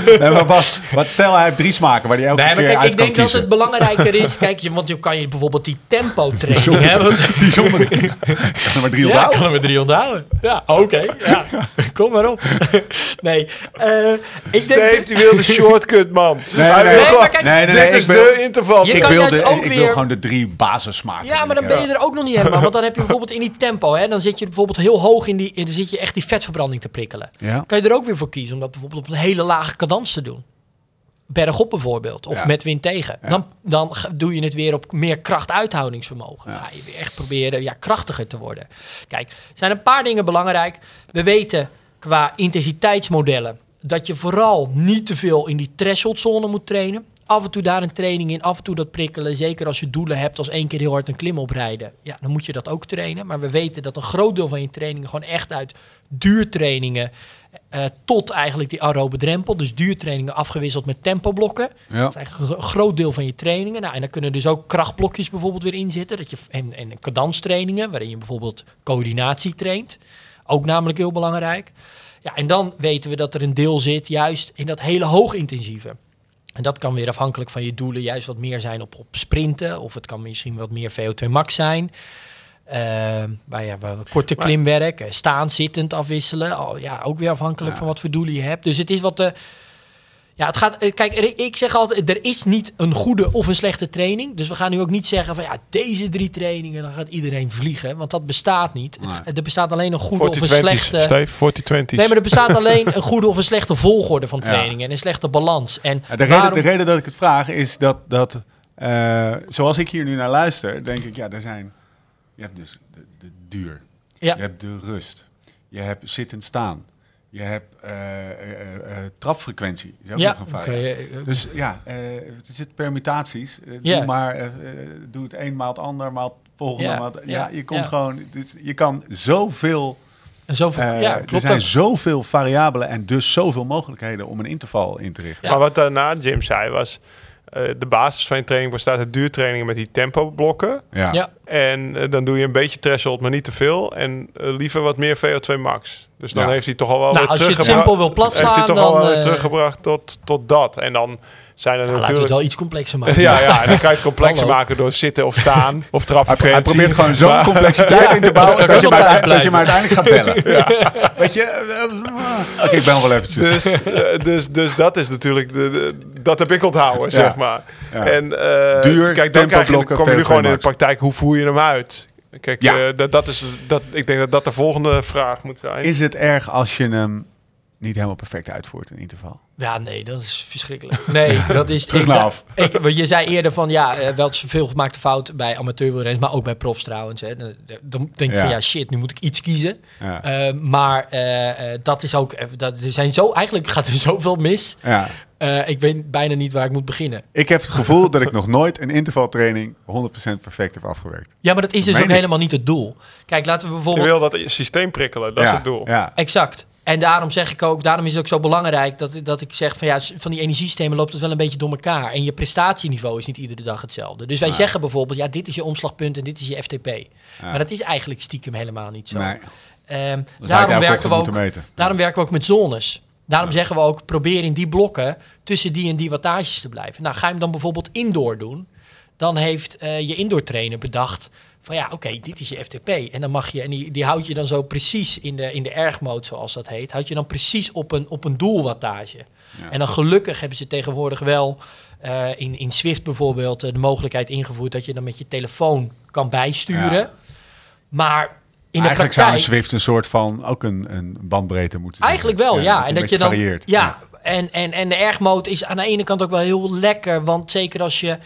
Speaker 1: Nee, maar wat, wat, stel hij heeft drie smaken waar hij elke
Speaker 4: Nee, maar
Speaker 1: keer
Speaker 4: kijk,
Speaker 1: uit
Speaker 4: ik denk dat het belangrijker is. Kijk, je, want je kan je bijvoorbeeld die tempo training hebben.
Speaker 1: Bijzondere keer. Kan er maar drie
Speaker 4: Ja,
Speaker 1: onthouden.
Speaker 4: kan er maar drie onthouden. Ja, oké. ja. *laughs* Kom maar op. *laughs* nee, eh, ik denk...
Speaker 3: Dave, die wil de shortcut, man.
Speaker 1: Nee, nee, nee,
Speaker 4: maar kijk,
Speaker 1: nee, nee, nee,
Speaker 3: dit
Speaker 1: ik
Speaker 3: is
Speaker 1: wil-
Speaker 3: de interval.
Speaker 4: Je
Speaker 1: ik
Speaker 4: kan
Speaker 1: wil,
Speaker 4: juist
Speaker 1: de,
Speaker 4: ook
Speaker 1: ik wil gewoon de drie basissmaken.
Speaker 4: Ja, maar dan ben je er ook nog niet helemaal. Want dan heb je bijvoorbeeld in die tempo, hè, dan zit je bijvoorbeeld heel hoog in die, dan zit je echt die vetverbranding te prikkelen.
Speaker 1: Ja.
Speaker 4: Kan je er ook weer voor kiezen om dat bijvoorbeeld op een hele lage cadans te doen. Bergop bijvoorbeeld, of
Speaker 1: Ja.
Speaker 4: met wind tegen. Dan, dan doe je het weer op meer krachtuithoudingsvermogen. Ga je weer echt proberen ja, krachtiger te worden. Kijk, er zijn een paar dingen belangrijk. We weten qua intensiteitsmodellen dat je vooral niet te veel in die thresholdzone moet trainen. Af en toe daar een training in, af en toe dat prikkelen. Zeker als je doelen hebt als één keer heel hard een klim oprijden. Ja, dan moet je dat ook trainen. Maar we weten dat een groot deel van je trainingen gewoon echt uit duurtrainingen... eh, tot eigenlijk die aerobe drempel. Dus duurtrainingen afgewisseld met tempoblokken.
Speaker 1: Ja.
Speaker 4: Dat is eigenlijk een gro- groot deel van je trainingen. Nou, en dan kunnen dus ook krachtblokjes bijvoorbeeld weer in zitten. Dat je, en, en cadanstrainingen, waarin je bijvoorbeeld coördinatie traint. Ook namelijk heel belangrijk. Ja, en dan weten we dat er een deel zit juist in dat hele hoogintensieve. En dat kan weer afhankelijk van je doelen juist wat meer zijn op, op sprinten. Of het kan misschien wat meer VO2 max zijn. Eh, waar ja, waar korte
Speaker 3: Maar-
Speaker 4: klimwerk, eh, staan, zittend afwisselen. Oh, ja, ook weer afhankelijk
Speaker 1: Ja.
Speaker 4: van wat voor doelen je hebt. Dus het is wat... eh ja, het gaat... eh, Kijk, ik zeg altijd, er is niet een goede of een slechte training. Dus we gaan nu ook niet zeggen van... Ja, deze drie trainingen, dan gaat iedereen vliegen. Want dat bestaat niet.
Speaker 1: Nee.
Speaker 4: er bestaat alleen een goede of een
Speaker 3: 40-20's,
Speaker 4: slechte...
Speaker 3: Steve, 40-20's.
Speaker 4: Nee, maar er bestaat *laughs* alleen een goede of een slechte volgorde van
Speaker 1: Ja.
Speaker 4: trainingen. En een slechte balans. En
Speaker 1: Ja, de, reden,
Speaker 4: waarom-
Speaker 1: de reden dat ik het vraag is dat, dat eh, zoals ik hier nu naar luister, denk ik, ja, er zijn, je hebt dus de, de duur,
Speaker 4: Ja.
Speaker 1: je hebt de rust, je hebt zittend staan, je hebt eh, eh, eh, trapfrequentie, is ook
Speaker 4: Ja,
Speaker 1: nog een
Speaker 4: eh,
Speaker 1: Dus ja, eh er zitten permutaties.
Speaker 4: Ja.
Speaker 1: Doe maar, doe het een maal het ander, maal het volgende.
Speaker 4: Ja,
Speaker 1: maal het- ja,
Speaker 4: ja,
Speaker 1: je komt gewoon, dit- je kan zoveel
Speaker 4: En zoveel, ja,
Speaker 1: er zijn
Speaker 4: ook.
Speaker 1: zoveel variabelen en dus zoveel mogelijkheden om een interval in te richten.
Speaker 4: Ja.
Speaker 3: Maar wat daarna Jim zei was... eh, de basis van je training bestaat uit duurtrainingen met die tempoblokken.
Speaker 1: Ja.
Speaker 4: Ja,
Speaker 3: En eh, dan doe je een beetje threshold, maar niet te veel. En eh, liever wat meer VO2 max. Dus dan
Speaker 1: Ja.
Speaker 3: heeft hij toch al wel
Speaker 4: Nou,
Speaker 3: weer
Speaker 4: als je het
Speaker 3: teruggebra-
Speaker 4: simpel wil plat
Speaker 3: Heeft hij toch al wel
Speaker 4: dan,
Speaker 3: weer
Speaker 4: eh,
Speaker 3: teruggebracht tot, tot dat. En dan zijn er
Speaker 4: Nou, laten we het
Speaker 3: natuurlijk...
Speaker 4: wel iets complexer maken.
Speaker 3: Ja, ja, en dan kan je het complexer maken door zitten of staan of
Speaker 1: Hij,
Speaker 3: trapfrequentie.
Speaker 1: hij probeert gewoon zo'n complexiteit in te *laughs* bouwen dat, je,
Speaker 4: thuis
Speaker 1: uiteindelijk, dat je gaat bellen. *laughs* Weet je? Oké, ik ben nog wel eventjes.
Speaker 3: Dus, *laughs* dus, dus dat is natuurlijk, de, de- dat heb ik onthouden, zeg maar.
Speaker 1: Ja.
Speaker 3: En eh,
Speaker 1: Duur,
Speaker 3: kijk, dan krijg je, kom je nu
Speaker 1: VO2
Speaker 3: gewoon in de praktijk, hoe voer je hem uit? Kijk,
Speaker 1: Ja.
Speaker 3: eh, dat, dat is, dat, ik denk dat dat de volgende vraag moet zijn.
Speaker 1: Is het erg als je hem niet helemaal perfect uitvoert, een interval.
Speaker 4: Ja, nee, dat is verschrikkelijk. Nee, *laughs* dat is...
Speaker 1: Terug
Speaker 4: ik-
Speaker 1: naar af.
Speaker 4: Ik, je zei eerder van, ja, eh, wel eens veel gemaakte fout bij amateurwielrenners, maar ook bij profs trouwens. Hè. Dan denk je
Speaker 1: Ja.
Speaker 4: van, ja, shit, nu moet ik iets kiezen.
Speaker 1: Ja.
Speaker 4: Eh, maar dat is ook, dat, er zijn zo, eigenlijk gaat er *laughs* zoveel mis.
Speaker 1: Ja.
Speaker 4: Eh, ik weet bijna niet waar ik moet beginnen.
Speaker 1: Ik heb het gevoel dat ik nog nooit een intervaltraining 100% perfect heb afgewerkt.
Speaker 4: Ja, maar dat is dus ook
Speaker 1: ik.
Speaker 4: helemaal niet het doel. Kijk, laten we
Speaker 3: Je
Speaker 4: bijvoorbeeld...
Speaker 3: wil dat systeem prikkelen, dat
Speaker 1: ja,
Speaker 3: is het doel.
Speaker 1: Ja.
Speaker 4: Exact. En daarom zeg ik ook, daarom is het ook zo belangrijk dat, dat ik zeg van ja, van die energiesystemen loopt het wel een beetje door elkaar. En je prestatieniveau is niet iedere dag hetzelfde. Dus wij zeggen bijvoorbeeld, ja, dit is je omslagpunt en dit is je FTP. Maar dat is eigenlijk stiekem helemaal niet zo.
Speaker 1: Nee.
Speaker 4: Ehm,
Speaker 1: je
Speaker 4: daarom, werken we ook, daarom werken we ook met zones. Daarom zeggen we ook, probeer in die blokken tussen die en die wattages te blijven. Nou, ga je hem dan bijvoorbeeld indoor doen, dan heeft eh, je indoor trainer bedacht van ja, oké, dit is je FTP. En dan mag je, en die, die houd je dan zo precies in de, in de ergmode, zoals dat heet, houd je dan precies op een, op een doelwattage. En dan gelukkig hebben ze tegenwoordig wel eh, in, in Swift bijvoorbeeld eh, de mogelijkheid ingevoerd dat je dan met je telefoon kan bijsturen.
Speaker 1: Ja.
Speaker 4: Maar de
Speaker 1: Eigenlijk zou een Zwift een soort van ook een, een bandbreedte moeten zijn.
Speaker 4: Eigenlijk wel, ja. En dat je dan.
Speaker 1: varieert.
Speaker 4: Ja, En, en, en de ergmode is aan de ene kant ook wel heel lekker. Want zeker als je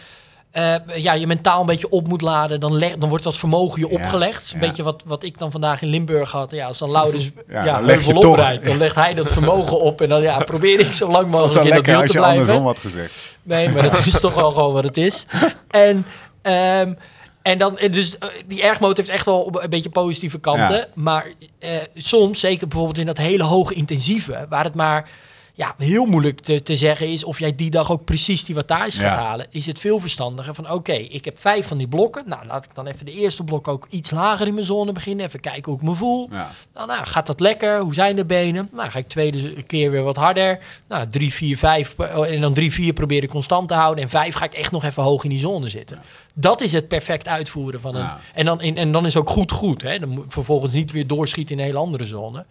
Speaker 4: eh, ja, je mentaal een beetje op moet laden, dan, leg, dan wordt dat vermogen je opgelegd. Een
Speaker 1: ja.
Speaker 4: beetje wat, wat ik dan vandaag in Limburg had. Ja, als dan Laurens *laughs*
Speaker 1: Ja,
Speaker 4: ja, heuvel oprijdt, dan legt hij dat vermogen op. En dan ja, probeer ik zo lang mogelijk in dat wiel te
Speaker 1: je andersom
Speaker 4: blijven.
Speaker 1: had gezegd.
Speaker 4: Nee, maar dat is toch wel gewoon wat het is. En, ehm, en dan, eh, dus eh, die ergmode heeft echt wel een beetje positieve kanten.
Speaker 1: Ja.
Speaker 4: Maar eh, soms, zeker bijvoorbeeld in dat hele hoge intensieve, waar het maar ja, heel moeilijk te, te zeggen is of jij die dag ook precies die wattage
Speaker 1: Ja.
Speaker 4: gaat halen, is het veel verstandiger van oké, ik heb vijf van die blokken. Nou, laat ik dan even de eerste blok ook iets lager in mijn zone beginnen. Even kijken hoe ik me voel.
Speaker 1: Ja.
Speaker 4: Nou, nou, gaat dat lekker? Hoe zijn de benen? Nou, ga ik tweede keer weer wat harder. Nou, drie, vier, vijf. eh, En dan drie, vier probeer ik constant te houden. En vijf ga ik echt nog even hoog in die zone zitten. Dat is het perfect uitvoeren van een... En, dan, en, en dan is ook goed goed. Hè? Dan moet vervolgens niet weer doorschieten in een hele andere zone.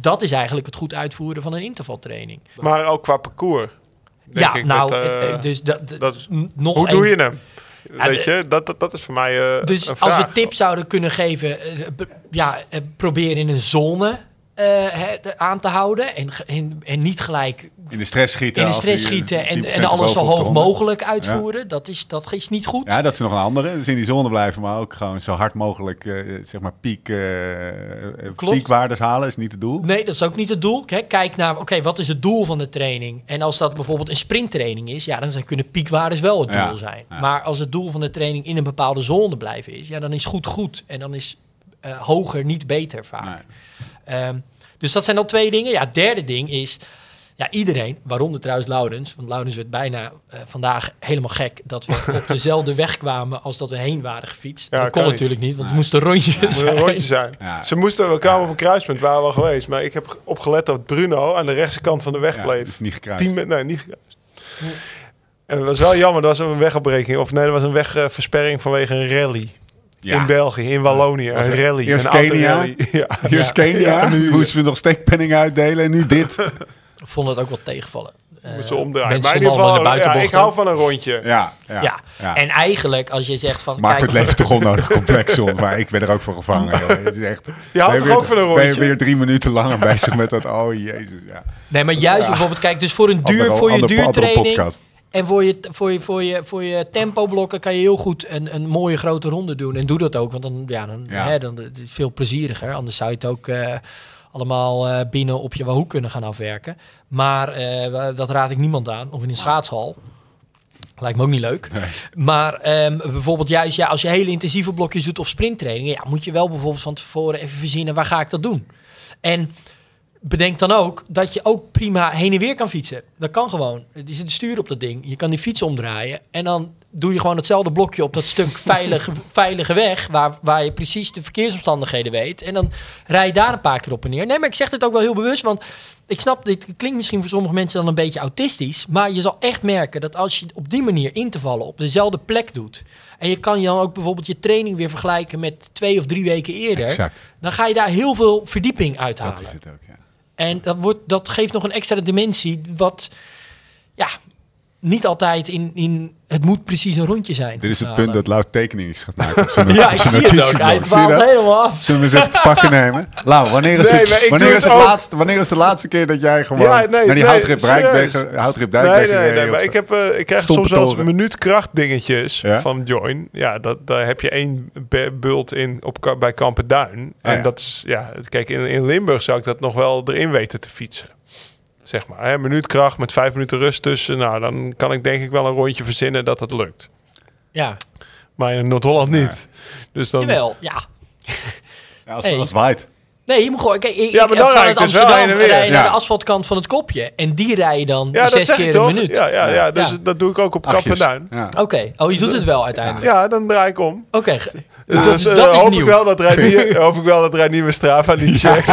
Speaker 4: Dat is eigenlijk het goed uitvoeren van een intervaltraining.
Speaker 3: Maar ook qua parcours. Denk
Speaker 4: ja,
Speaker 3: ik
Speaker 4: nou,
Speaker 3: dat, eh,
Speaker 4: eh, dus dat,
Speaker 3: dat is-
Speaker 4: nog
Speaker 3: hoe
Speaker 4: een-
Speaker 3: doe je hem? Weet je, dat, dat, dat is voor mij eh,
Speaker 4: Dus als we tips zouden kunnen geven, ja, probeer in een zone aan te houden. En, en, en niet gelijk
Speaker 1: In de stress schieten.
Speaker 4: in de stress schieten
Speaker 1: eh,
Speaker 4: en,
Speaker 1: 10%
Speaker 4: en alles zo hoog mogelijk uitvoeren. Dat, is, dat is niet goed.
Speaker 1: Ja, dat is nog een andere. Dus in die zone blijven, maar ook gewoon zo hard mogelijk eh, zeg maar piek, eh, eh, piekwaardes halen is niet het doel.
Speaker 4: Nee, dat is ook niet het doel. Kijk, kijk naar, oké, wat is het doel van de training? En als dat bijvoorbeeld een sprinttraining is, ja, dan zijn- kunnen piekwaardes wel het doel
Speaker 1: Ja,
Speaker 4: zijn. Maar als het doel van de training in een bepaalde zone blijven is, ja, dan is goed goed. En dan is eh, hoger niet beter vaak.
Speaker 1: Nee.
Speaker 4: Ehm, dus dat zijn al twee dingen. Ja, het derde ding is, ja, iedereen, waaronder trouwens Laurens, want Laurens werd bijna eh, vandaag helemaal gek dat we *laughs* op dezelfde weg kwamen als dat we heen waren gefietst.
Speaker 3: Ja,
Speaker 4: dat kon natuurlijk niet, want het moest een rondje
Speaker 3: moet
Speaker 4: zijn.
Speaker 3: een rondje zijn.
Speaker 1: Ja.
Speaker 3: Ze moesten, we kwamen op een kruispunt, waren we al geweest. Maar ik heb opgelet dat Bruno aan de rechtse kant van de weg
Speaker 1: Ja,
Speaker 3: bleef.
Speaker 1: is niet gekruist.
Speaker 3: Tien met, nee, niet gekruist. En dat was wel jammer, dat was een wegafbreking. Of nee, dat was een wegversperring vanwege een rally.
Speaker 1: Ja.
Speaker 3: In België, in Wallonië. Een rally.
Speaker 1: eerst
Speaker 3: een
Speaker 1: Kenia? *laughs*
Speaker 3: Ja.
Speaker 1: Hier is Kenia.
Speaker 3: Ja,
Speaker 1: nu moesten we nog steekpenning uitdelen en nu dit. *laughs*
Speaker 4: Ik vond het ook wel tegenvallen. Eh,
Speaker 3: Moesten omdraaien. Maar in ieder geval, ja, ik hou van een rondje.
Speaker 1: Ja, ja,
Speaker 4: Ja.
Speaker 1: ja.
Speaker 4: en eigenlijk als je zegt van...
Speaker 1: Maakt het leven toch onnodig complex, John. Maar ik ben er ook voor gevangen. joh. Het is echt,
Speaker 3: Je houdt
Speaker 1: ben
Speaker 3: toch
Speaker 1: weer-
Speaker 3: ook van een
Speaker 1: Ben je
Speaker 3: rondje?
Speaker 1: weer drie minuten langer bezig met dat? Oh, jezus, ja.
Speaker 4: Nee, maar juist bijvoorbeeld, kijk, dus voor een duur,
Speaker 1: Andere-
Speaker 4: voor je duurtraining
Speaker 1: podcast.
Speaker 4: En voor je, voor je, voor je, voor je tempoblokken kan je heel goed een, een mooie grote ronde doen. En doe dat ook, want dan, ja, dan,
Speaker 1: Ja.
Speaker 4: Hè, dan het is veel plezieriger. Anders zou je het ook eh, allemaal eh, binnen op je Wahoo kunnen gaan afwerken. Maar eh, dat raad ik niemand aan, of in een schaatshal. Lijkt me ook niet leuk. Maar ehm, bijvoorbeeld juist ja, als je hele intensieve blokjes doet of sprinttrainingen, ja, moet je wel bijvoorbeeld van tevoren even verzinnen waar ga ik dat doen. En bedenk dan ook dat je ook prima heen en weer kan fietsen. Dat kan gewoon. Het is het stuur op dat ding. Je kan die fiets omdraaien en dan doe je gewoon hetzelfde blokje op dat stuk *laughs* veilige, veilige weg, waar, waar je precies de verkeersomstandigheden weet. En dan rij je daar een paar keer op en neer. Nee, maar ik zeg dit ook wel heel bewust, want ik snap, dit klinkt misschien voor sommige mensen dan een beetje autistisch, maar je zal echt merken dat als je op die manier in te vallen op dezelfde plek doet, en je kan je dan ook bijvoorbeeld je training weer vergelijken met twee of drie weken eerder,
Speaker 1: Exact.
Speaker 4: dan ga je daar heel veel verdieping uithalen.
Speaker 1: Dat is het ook.
Speaker 4: En dat, wordt, dat geeft nog een extra dimensie, wat ja, niet altijd in, in het moet precies een rondje zijn.
Speaker 1: Dit is het
Speaker 4: halen.
Speaker 1: punt dat Loud tekeningen is gaat maken. *laughs*
Speaker 4: Ja, ik zie het ook. Hij dwaalt helemaal af.
Speaker 1: Zullen we eens even te pakken *laughs* nemen? Lau, wanneer is,
Speaker 3: Nee,
Speaker 1: het, wanneer is,
Speaker 3: het
Speaker 1: laatste, wanneer is de laatste keer dat jij gewoon
Speaker 3: Ja, nee,
Speaker 1: naar die
Speaker 3: nee,
Speaker 1: houtrip houtrip
Speaker 3: Nee, nee, nee, maar ik, heb, eh, ik krijg soms
Speaker 1: toren.
Speaker 3: minuutkracht dingetjes
Speaker 1: Ja?
Speaker 3: van Join. Ja, dat, daar heb je één bult in op, bij Kampenduin.
Speaker 1: Ah,
Speaker 3: en
Speaker 1: ja.
Speaker 3: dat is, ja, kijk, in, in Limburg zou ik dat nog wel erin weten te fietsen. Zeg maar, hè, minuutkracht met vijf minuten rust tussen. Nou, dan kan ik denk ik wel een rondje verzinnen dat het lukt.
Speaker 4: Ja,
Speaker 3: Maar in Noord-Holland niet. Dus dan...
Speaker 4: jawel. Ja.
Speaker 1: Ja, als,
Speaker 4: Hey.
Speaker 1: het waait.
Speaker 4: Nee, je moet gewoon... Kijk, ik,
Speaker 3: Ja, maar dan
Speaker 4: vanuit
Speaker 3: ik dus wel
Speaker 4: Amsterdam
Speaker 3: heen en weer.
Speaker 4: rij je naar de asfaltkant van het kopje. En die rij je dan
Speaker 3: Ja, dat
Speaker 4: zes keer
Speaker 3: toch?
Speaker 4: een minuut.
Speaker 3: Ja, ja, ja, dus
Speaker 4: Ja.
Speaker 3: dat doe ik ook op.
Speaker 1: Ja.
Speaker 4: Oké. Oh, je doet het wel uiteindelijk.
Speaker 3: Ja, dan draai ik om.
Speaker 4: Oké.
Speaker 3: Dus
Speaker 4: dat,
Speaker 3: eh,
Speaker 4: dat is
Speaker 3: hoop
Speaker 4: nieuw.
Speaker 3: Ik wel dat Reinier, *laughs* hoop ik wel dat Reinier mijn Strava niet checkt.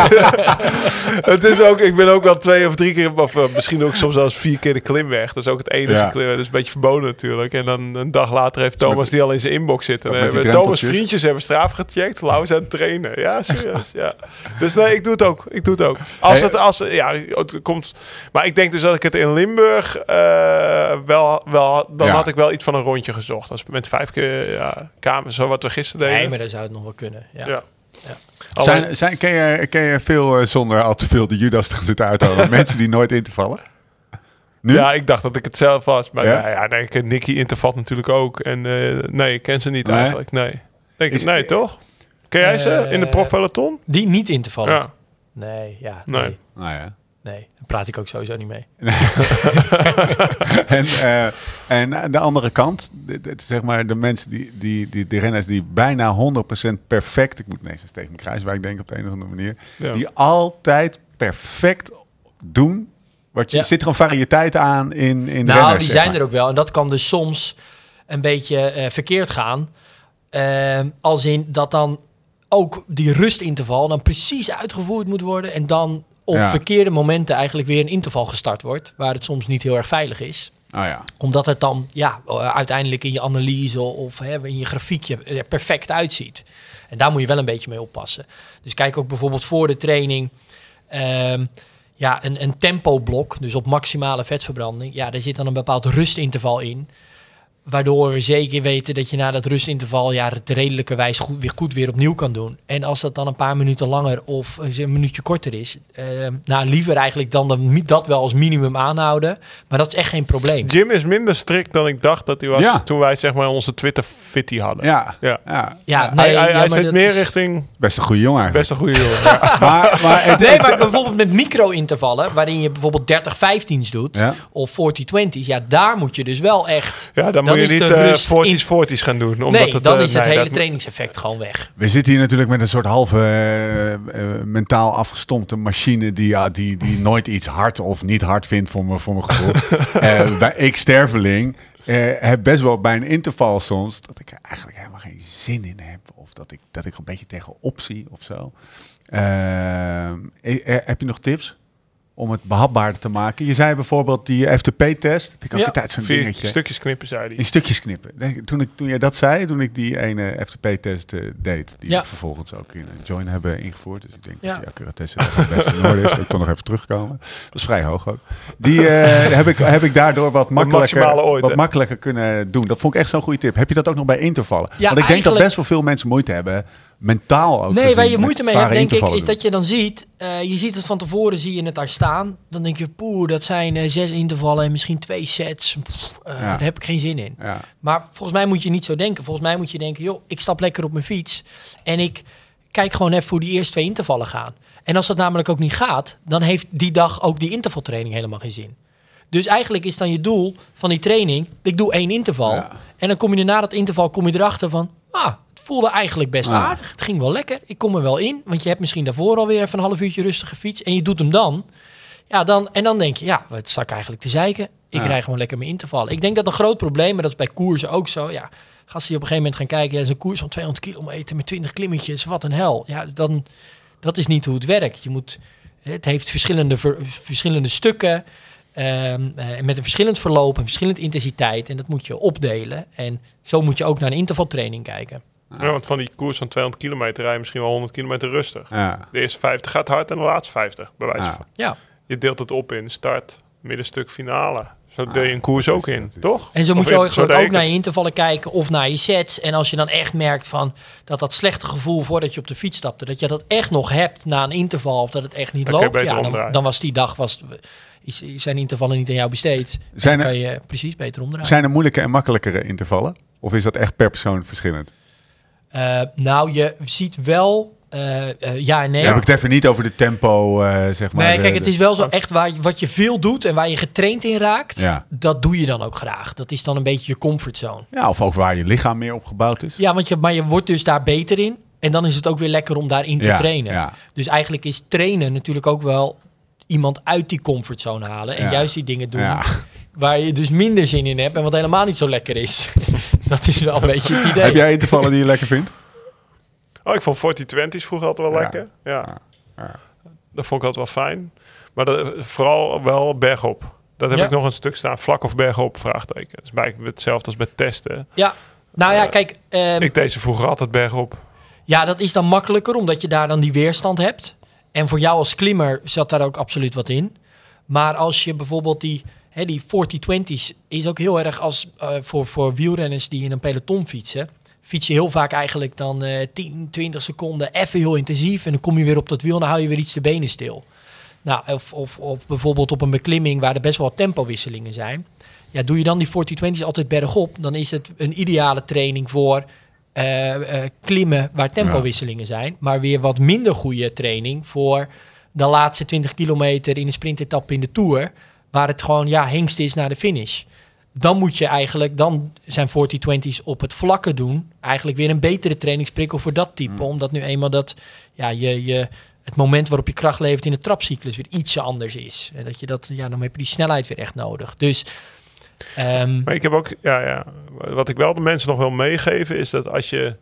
Speaker 3: *laughs* het is ook, ik ben ook wel twee of drie keer, of eh, misschien ook soms zelfs vier keer de klimweg. Dat is ook het enige
Speaker 1: Ja.
Speaker 3: klim. Dat is een beetje verboden natuurlijk. En dan een dag later heeft Thomas die al in zijn inbox zitten. En hebben Thomas vriendjes hebben Strava gecheckt. Lau is aan het trainen. Ja, serieus. ja. Dus nee, ik doe het ook. Ik doe het ook. Als het, als, ja, het komt. Maar ik denk dus dat ik het in Limburg eh, wel, wel, dan
Speaker 1: Ja.
Speaker 3: had ik wel iets van een rondje gezocht. Als met vijf keer ja, kamers, zo wat we gisteren
Speaker 4: Nee, maar dan zou het nog wel kunnen. Ja.
Speaker 3: Ja.
Speaker 1: Zijn, zijn, ken, je, ken je veel eh, zonder al te veel de Judas te zitten uithalen? *laughs* mensen die nooit in te vallen? Nu?
Speaker 3: Ja, ik dacht dat ik het zelf was. Maar
Speaker 1: Ja?
Speaker 3: ja, ja nee, ik ken Nicky Intervat natuurlijk ook. En eh, nee, ik ken ze niet
Speaker 1: Nee?
Speaker 3: eigenlijk. Nee. Denk
Speaker 1: Is-
Speaker 3: ik, nee, toch? Ken jij ze
Speaker 4: Eh,
Speaker 3: in de profpeloton?
Speaker 4: Die niet in te vallen.
Speaker 3: Ja.
Speaker 4: Nee, ja.
Speaker 3: Nee.
Speaker 4: Nee.
Speaker 1: Nou ja.
Speaker 4: Nee. Daar praat ik ook sowieso niet mee. *laughs*
Speaker 1: en, eh, en aan de andere kant, dit- dit, zeg maar, de mensen die, die, die, de renners die bijna 100% perfect, ik moet ineens eens tegen Kruiswijk denken op de een of andere manier,
Speaker 3: Ja.
Speaker 1: die altijd perfect doen. Wat je,
Speaker 4: Ja.
Speaker 1: Zit er een variëteit aan in, in de
Speaker 4: Nou,
Speaker 1: renners?
Speaker 4: die zijn
Speaker 1: maar.
Speaker 4: er ook wel. En dat kan dus soms een beetje eh, verkeerd gaan. Ehm, als in dat dan ook die rustinterval dan precies uitgevoerd moet worden. En dan op
Speaker 1: Ja.
Speaker 4: verkeerde momenten eigenlijk weer een interval gestart wordt. Waar het soms niet heel erg veilig is.
Speaker 1: Oh ja.
Speaker 4: Omdat het dan ja, uiteindelijk in je analyse of hè, in je grafiekje er perfect uitziet. En daar moet je wel een beetje mee oppassen. Dus kijk ook bijvoorbeeld voor de training. ehm, ja, een, een tempoblok, dus op maximale vetverbranding. Ja, daar zit dan een bepaald rustinterval in. Waardoor we zeker weten dat je na dat rustinterval ja, het redelijkerwijs goed, weer goed weer opnieuw kan doen. En als dat dan een paar minuten langer of eens een minuutje korter is, eh, nou liever eigenlijk dan de, dat wel als minimum aanhouden. Maar dat is echt geen probleem.
Speaker 3: Jim is minder strikt dan ik dacht dat hij was
Speaker 1: Ja.
Speaker 3: toen wij zeg maar onze Twitter fitty hadden.
Speaker 1: Ja.
Speaker 3: Ja.
Speaker 1: ja.
Speaker 4: Nee,
Speaker 3: hij,
Speaker 4: ja,
Speaker 3: hij zit meer
Speaker 4: is-
Speaker 3: richting
Speaker 1: Best een goede jongen eigenlijk.
Speaker 3: best een goede jongen. Ja. *laughs*
Speaker 1: Maar, maar het,
Speaker 4: Nee, maar bijvoorbeeld met micro-intervallen, waarin je bijvoorbeeld 30-15's doet,
Speaker 1: Ja.
Speaker 4: of 40-20's, ja, daar moet je dus wel echt...
Speaker 3: Ja, dan, moet je
Speaker 4: is
Speaker 3: niet
Speaker 4: de
Speaker 3: eh
Speaker 4: rust
Speaker 3: 40's
Speaker 4: in-
Speaker 3: 40's gaan doen. Omdat
Speaker 4: Nee,
Speaker 3: het,
Speaker 4: dan
Speaker 3: eh,
Speaker 4: is het
Speaker 3: nee,
Speaker 4: hele
Speaker 3: dat-
Speaker 4: trainingseffect gewoon weg.
Speaker 1: We zitten hier natuurlijk met een soort halve eh, mentaal afgestompte machine die, ja, die, die nooit iets hard of niet hard vindt voor, me, voor mijn gevoel. *laughs* Eh, bij ik sterveling eh, heb best wel bij een interval soms dat ik er eigenlijk helemaal geen zin in heb. Of dat ik, dat ik een beetje tegenop zie of zo. Eh, eh, heb je nog tips? Om het behapbaarder te maken. Je zei bijvoorbeeld die FTP-test. Vind ik ook
Speaker 4: Ja.
Speaker 1: altijd zo'n dingetje.
Speaker 3: stukjes knippen, zei hij.
Speaker 1: In stukjes knippen. Toen, ik, toen jij dat zei, toen ik die ene FTP-test eh, deed, die
Speaker 4: Ja.
Speaker 1: we vervolgens ook in een join hebben ingevoerd. Dus ik denk
Speaker 4: Ja.
Speaker 1: dat die accuratesse het beste in orde is. Ik toch nog even terugkomen. Dat is vrij hoog ook. Die eh, *laughs* heb, ik, heb ik daardoor wat makkelijker,
Speaker 3: ooit,
Speaker 1: wat makkelijker kunnen doen. Dat vond ik echt zo'n goede tip. Heb je dat ook nog bij intervallen?
Speaker 4: Ja,
Speaker 1: Want ik denk dat best wel veel mensen moeite hebben, mentaal ook
Speaker 4: Nee, waar je moeite mee hebt, denk ik, is dat je dan ziet, eh, je ziet het van tevoren, zie je het daar staan. Dan denk je, poeh, dat zijn eh, zes intervallen en misschien twee sets. Pff, eh,
Speaker 1: Ja.
Speaker 4: Daar heb ik geen zin in.
Speaker 1: Ja.
Speaker 4: Maar volgens mij moet je niet zo denken. Volgens mij moet je denken, joh, ik stap lekker op mijn fiets en ik kijk gewoon even hoe die eerste twee intervallen gaan. En als dat namelijk ook niet gaat, dan heeft die dag ook die intervaltraining helemaal geen zin. Dus eigenlijk is dan je doel van die training, ik doe één interval.
Speaker 1: Ja.
Speaker 4: En dan kom je na dat interval kom je erachter van, ah, voelde eigenlijk best
Speaker 1: Ah.
Speaker 4: aardig. Het ging wel lekker. Ik kom er wel in, want je hebt misschien daarvoor alweer even een half uurtje rustig gefietst. En je doet hem dan. Ja, dan, en dan denk je, ja, wat ik eigenlijk te zeiken? Ik
Speaker 1: Ja.
Speaker 4: rij gewoon lekker mijn intervallen. Ik denk dat een groot probleem, maar dat is bij koersen ook zo. Ja, gasten die op een gegeven moment gaan kijken, ja, zo'n koers van 200 kilometer met 20 klimmetjes, wat een hel. Ja, dan, dat is niet hoe het werkt. Je moet, het heeft verschillende, ver- verschillende stukken, eh, met een verschillend verloop, een verschillende intensiteit. En dat moet je opdelen. En zo moet je ook naar een intervaltraining kijken.
Speaker 3: Ja, want van die koers van 200 kilometer rij je misschien wel 100 kilometer rustig.
Speaker 1: Ja.
Speaker 3: De eerste 50 gaat hard en de laatste 50, bij wijze
Speaker 1: Ja.
Speaker 3: van.
Speaker 4: Ja,
Speaker 3: Je deelt het op in start, middenstuk finale. Zo deel je een koers ook in,
Speaker 1: is-
Speaker 3: toch?
Speaker 4: En zo moet
Speaker 3: Of
Speaker 4: je ook, naar je intervallen kijken of naar je sets. En als je dan echt merkt van dat dat slechte gevoel voordat je op de fiets stapte, dat je dat echt nog hebt na een interval of dat het echt niet
Speaker 3: Dan
Speaker 4: loopt, ja, dan, was die dag was, is, zijn intervallen niet aan jou besteed.
Speaker 1: Zijn
Speaker 4: Zijn dan
Speaker 1: er-
Speaker 4: kan je precies beter omdraaien.
Speaker 1: Zijn er moeilijke en makkelijkere intervallen? Of is dat echt per persoon verschillend?
Speaker 4: Eh, nou, je ziet wel, eh, eh, ja en nee.
Speaker 1: Dan heb ik het even niet over de tempo, eh, zeg maar.
Speaker 4: Nee, kijk, het is wel zo echt waar je, wat je veel doet en waar je getraind in raakt,
Speaker 1: Ja.
Speaker 4: dat doe je dan ook graag. Dat is dan een beetje je comfortzone.
Speaker 1: Ja, of ook waar je lichaam meer op gebouwd is.
Speaker 4: Ja, want je, maar je wordt dus daar beter in. En dan is het ook weer lekker om daarin te
Speaker 1: Ja,
Speaker 4: trainen.
Speaker 1: ja.
Speaker 4: Dus eigenlijk is trainen natuurlijk ook wel iemand uit die comfortzone halen. En
Speaker 1: Ja.
Speaker 4: juist die dingen doen
Speaker 1: Ja.
Speaker 4: waar je dus minder zin in hebt. En wat helemaal niet zo lekker is. *laughs* dat is wel een beetje het idee.
Speaker 1: Heb jij intervallen die je lekker vindt?
Speaker 3: Oh, ik vond 40-20's vroeger altijd wel
Speaker 1: Ja.
Speaker 3: lekker. Ja. Dat vond ik altijd wel fijn. Maar dat, vooral wel bergop. Dat heb
Speaker 4: Ja.
Speaker 3: ik nog een stuk staan. Vlak of bergop? Vraagteken. Dat is bijna hetzelfde als bij testen.
Speaker 4: Ja. Nou ja,
Speaker 3: Eh,
Speaker 4: kijk. ehm,
Speaker 3: Ik deed ze vroeger altijd bergop.
Speaker 4: Ja, dat is dan makkelijker, omdat je daar dan die weerstand hebt. En voor jou als klimmer zat daar ook absoluut wat in. Maar als je bijvoorbeeld die, hè, die 40-20's is ook heel erg als eh, voor, voor wielrenners die in een peloton fietsen. Fiets je heel vaak eigenlijk dan eh 10, 20 seconden even heel intensief. En dan kom je weer op dat wiel en dan hou je weer iets de benen stil. Nou, of, of, of bijvoorbeeld op een beklimming waar er best wel wat tempowisselingen zijn. Ja, doe je dan die 40-20's altijd bergop, dan is het een ideale training voor eh, eh, klimmen waar tempowisselingen zijn. Maar weer wat minder goede training voor de laatste 20 kilometer in een sprintetappe in de Tour. Waar het gewoon ja, hengst is naar de finish. Dan moet je eigenlijk, dan zijn 40-20's op het vlakke doen. Eigenlijk weer een betere trainingsprikkel voor dat type. Omdat nu eenmaal dat, ja, je, je, het moment waarop je kracht levert in de trapcyclus weer iets anders is. En dat je dat, ja, dan heb je die snelheid weer echt nodig. Dus ehm,
Speaker 3: Maar ik heb ook, ja, ja. Wat ik wel de mensen nog wil meegeven is dat als je,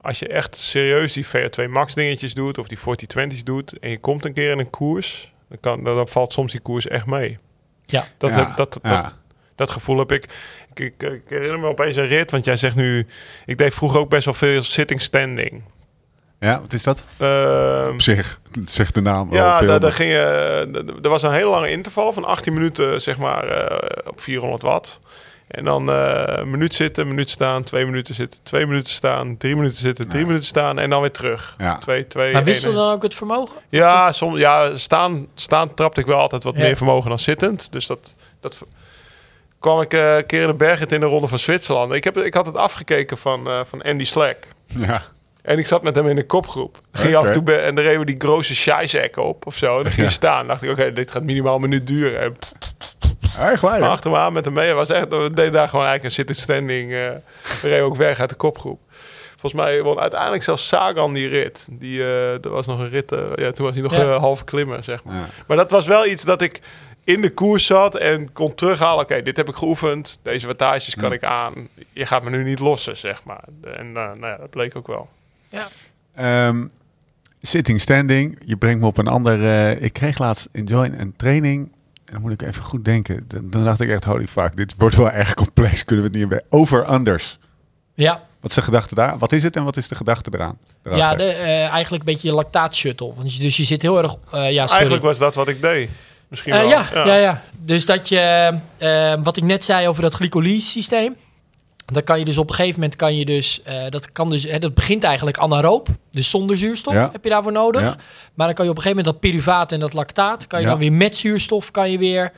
Speaker 3: als je echt serieus die VO2 max dingetjes doet of die 40-20's doet en je komt een keer in een koers, dan, kan, dan valt soms die koers echt mee.
Speaker 4: ja,
Speaker 3: Dat,
Speaker 1: Ja,
Speaker 3: heb- dat, dat,
Speaker 1: ja.
Speaker 3: dat gevoel heb ik. Ik, ik. ik herinner me opeens een rit, want jij zegt nu, ik deed vroeger ook best wel veel sitting standing.
Speaker 1: Ja, wat is dat?
Speaker 3: Ehm,
Speaker 1: Op zich, zegt de naam
Speaker 3: ja,
Speaker 1: veel.
Speaker 3: daar, ging je, d- er was een heel lange interval van 18 minuten, zeg maar, eh, op 400 watt. En dan eh, een minuut zitten, een minuut staan, twee minuten zitten, twee minuten staan, drie minuten zitten, drie minuten staan en dan weer terug.
Speaker 1: Ja.
Speaker 3: Twee, twee,
Speaker 4: maar wisselde dan ook het vermogen?
Speaker 3: Ja, soms, ja staan, staan trapte ik wel altijd wat
Speaker 4: Ja.
Speaker 3: meer vermogen dan zittend. Dus dat, dat kwam ik eh, een keer in de bergen in de ronde van Zwitserland. Ik, heb, ik had het afgekeken van, eh, van Andy Slack.
Speaker 1: Ja.
Speaker 3: En ik zat met hem in de kopgroep. Ging je af en toe bij- en dan reden we die grote scheizek op of zo. En dan ging je
Speaker 1: Ja.
Speaker 3: staan. dacht ik, oké, dit gaat minimaal een minuut duren. En pff,
Speaker 1: Echt waar, ja?
Speaker 3: achter me aan met hem mee. Was echt, we deden daar gewoon eigenlijk een sit standing. eh we reden ook weg uit de kopgroep. Volgens mij won uiteindelijk zelfs Sagan die rit. Die, eh er was nog een rit. eh, ja, toen was hij nog
Speaker 4: Ja.
Speaker 3: eh, half klimmen, zeg maar.
Speaker 1: Ja.
Speaker 3: Maar dat was wel iets dat ik in de koers zat en kon terughalen. Oké, dit heb ik geoefend. Deze wattages kan ik aan. Je gaat me nu niet lossen, zeg maar. En nou ja, dat bleek ook wel.
Speaker 4: Ja.
Speaker 1: Ehm, sitting standing. Je brengt me op een ander. ik kreeg laatst in Join een training. En dan moet ik even goed denken. Dan, dan dacht ik echt, holy fuck, dit wordt wel erg complex. *laughs* Kunnen we het niet bij over-unders?
Speaker 4: Ja,
Speaker 1: Wat is de gedachte daar? Wat is het en wat is de gedachte eraan?
Speaker 4: ja de, eh, eigenlijk een beetje je lactaat-shuttle. Want je- Dus je zit heel erg... eh, ja, sorry.
Speaker 3: Eigenlijk was dat wat ik deed. Misschien
Speaker 4: Eh,
Speaker 3: wel.
Speaker 4: ja, ja. Ja, Dus dat je, wat ik net zei over dat glycolyse-systeem, dan kan je dus op een gegeven moment kan je dus, eh, dat kan dus, hè, dat begint eigenlijk anaeroop, dus zonder zuurstof
Speaker 1: Ja.
Speaker 4: heb je daarvoor nodig.
Speaker 1: Ja.
Speaker 4: Maar dan kan je op een gegeven moment dat pyruvaat en dat lactaat, kan je
Speaker 1: Ja.
Speaker 4: dan weer met zuurstof, kan je weer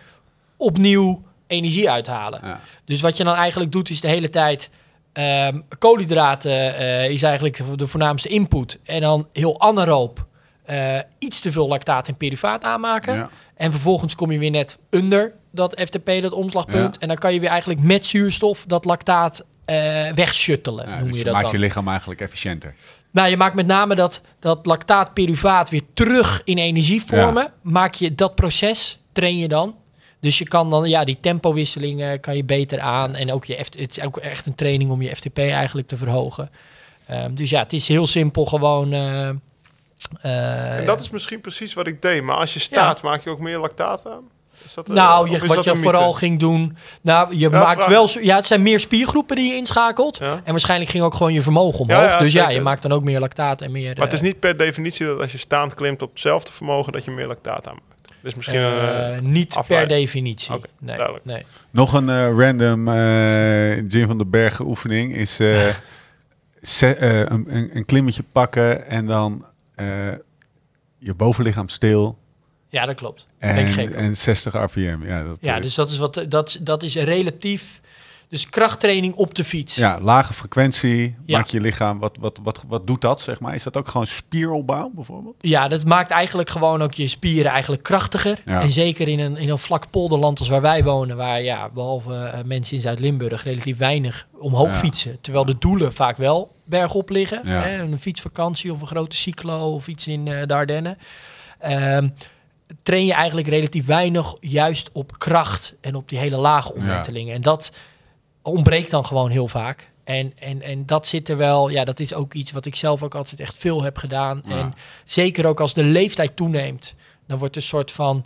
Speaker 4: opnieuw energie uithalen. Dus wat je dan eigenlijk doet is de hele tijd ehm, koolhydraten eh, is eigenlijk de voornaamste input en dan heel anaeroop eh, iets te veel lactaat en pyruvaat aanmaken. En vervolgens kom je weer net onder dat FTP, dat omslagpunt.
Speaker 1: Ja.
Speaker 4: En dan kan je weer eigenlijk met zuurstof dat lactaat eh wegshuttelen,
Speaker 1: Ja,
Speaker 4: noem
Speaker 1: dus
Speaker 4: je dat
Speaker 1: maakt
Speaker 4: dan.
Speaker 1: je lichaam eigenlijk efficiënter.
Speaker 4: Nou, je maakt met name dat, dat lactaat pyruvaat weer terug in energie vormen. Maak je dat proces, train je dan. Dus je kan dan, ja, die tempowisselingen kan je beter aan. En ook je, het is ook echt een training om je FTP eigenlijk te verhogen. Ehm, dus ja, het is heel simpel gewoon... eh, eh,
Speaker 3: En dat is misschien precies wat ik deed. Maar als je staat, maak je ook meer lactaat aan? Dat, eh,
Speaker 4: Nou, je, wat je
Speaker 3: mythe?
Speaker 4: vooral ging doen. Nou, je maakt
Speaker 3: vraag-
Speaker 4: wel. Ja, het zijn meer spiergroepen die je inschakelt.
Speaker 3: Ja.
Speaker 4: En waarschijnlijk ging ook gewoon je vermogen omhoog.
Speaker 3: Ja, ja,
Speaker 4: dus ja, je maakt dan ook meer lactaat en meer.
Speaker 3: Maar het is
Speaker 4: eh,
Speaker 3: niet per definitie dat als je staand klimt op hetzelfde vermogen, dat je meer lactaat aanmaakt. Dus misschien
Speaker 4: Eh,
Speaker 3: een...
Speaker 4: niet per definitie. Nee,
Speaker 3: duidelijk.
Speaker 4: nee.
Speaker 1: Nog een eh, random eh, Jim van den Bergen oefening is *laughs* een, een, een klimmetje pakken en dan eh, je bovenlichaam stil
Speaker 4: Ja, dat klopt.
Speaker 1: En,
Speaker 4: op.
Speaker 1: en 60 rpm. Ja, dat,
Speaker 4: Ja,
Speaker 1: eh,
Speaker 4: dus dat is, wat, dat, dat is relatief. Dus krachttraining op de fiets.
Speaker 1: ja, lage frequentie,
Speaker 4: Ja.
Speaker 1: maak je lichaam. Wat, wat, wat, wat doet dat, zeg maar? Is dat ook gewoon spieropbouw, bijvoorbeeld?
Speaker 4: Ja, dat maakt eigenlijk gewoon ook je spieren eigenlijk krachtiger.
Speaker 1: Ja.
Speaker 4: En zeker in een, in een vlak polderland als waar wij wonen, waar ja, behalve eh, mensen in Zuid-Limburg relatief weinig omhoog
Speaker 1: Ja.
Speaker 4: fietsen. Terwijl de doelen vaak wel bergop liggen. Hè, een fietsvakantie of een grote cyclo of iets in eh, de Ardennen. Ehm, train je eigenlijk relatief weinig juist op kracht en op die hele lage omwentelingen. En dat ontbreekt dan gewoon heel vaak. En, en, en dat zit er wel, ja, dat is ook iets wat ik zelf ook altijd echt veel heb gedaan.
Speaker 1: Ja.
Speaker 4: En zeker ook als de leeftijd toeneemt, dan wordt een soort van,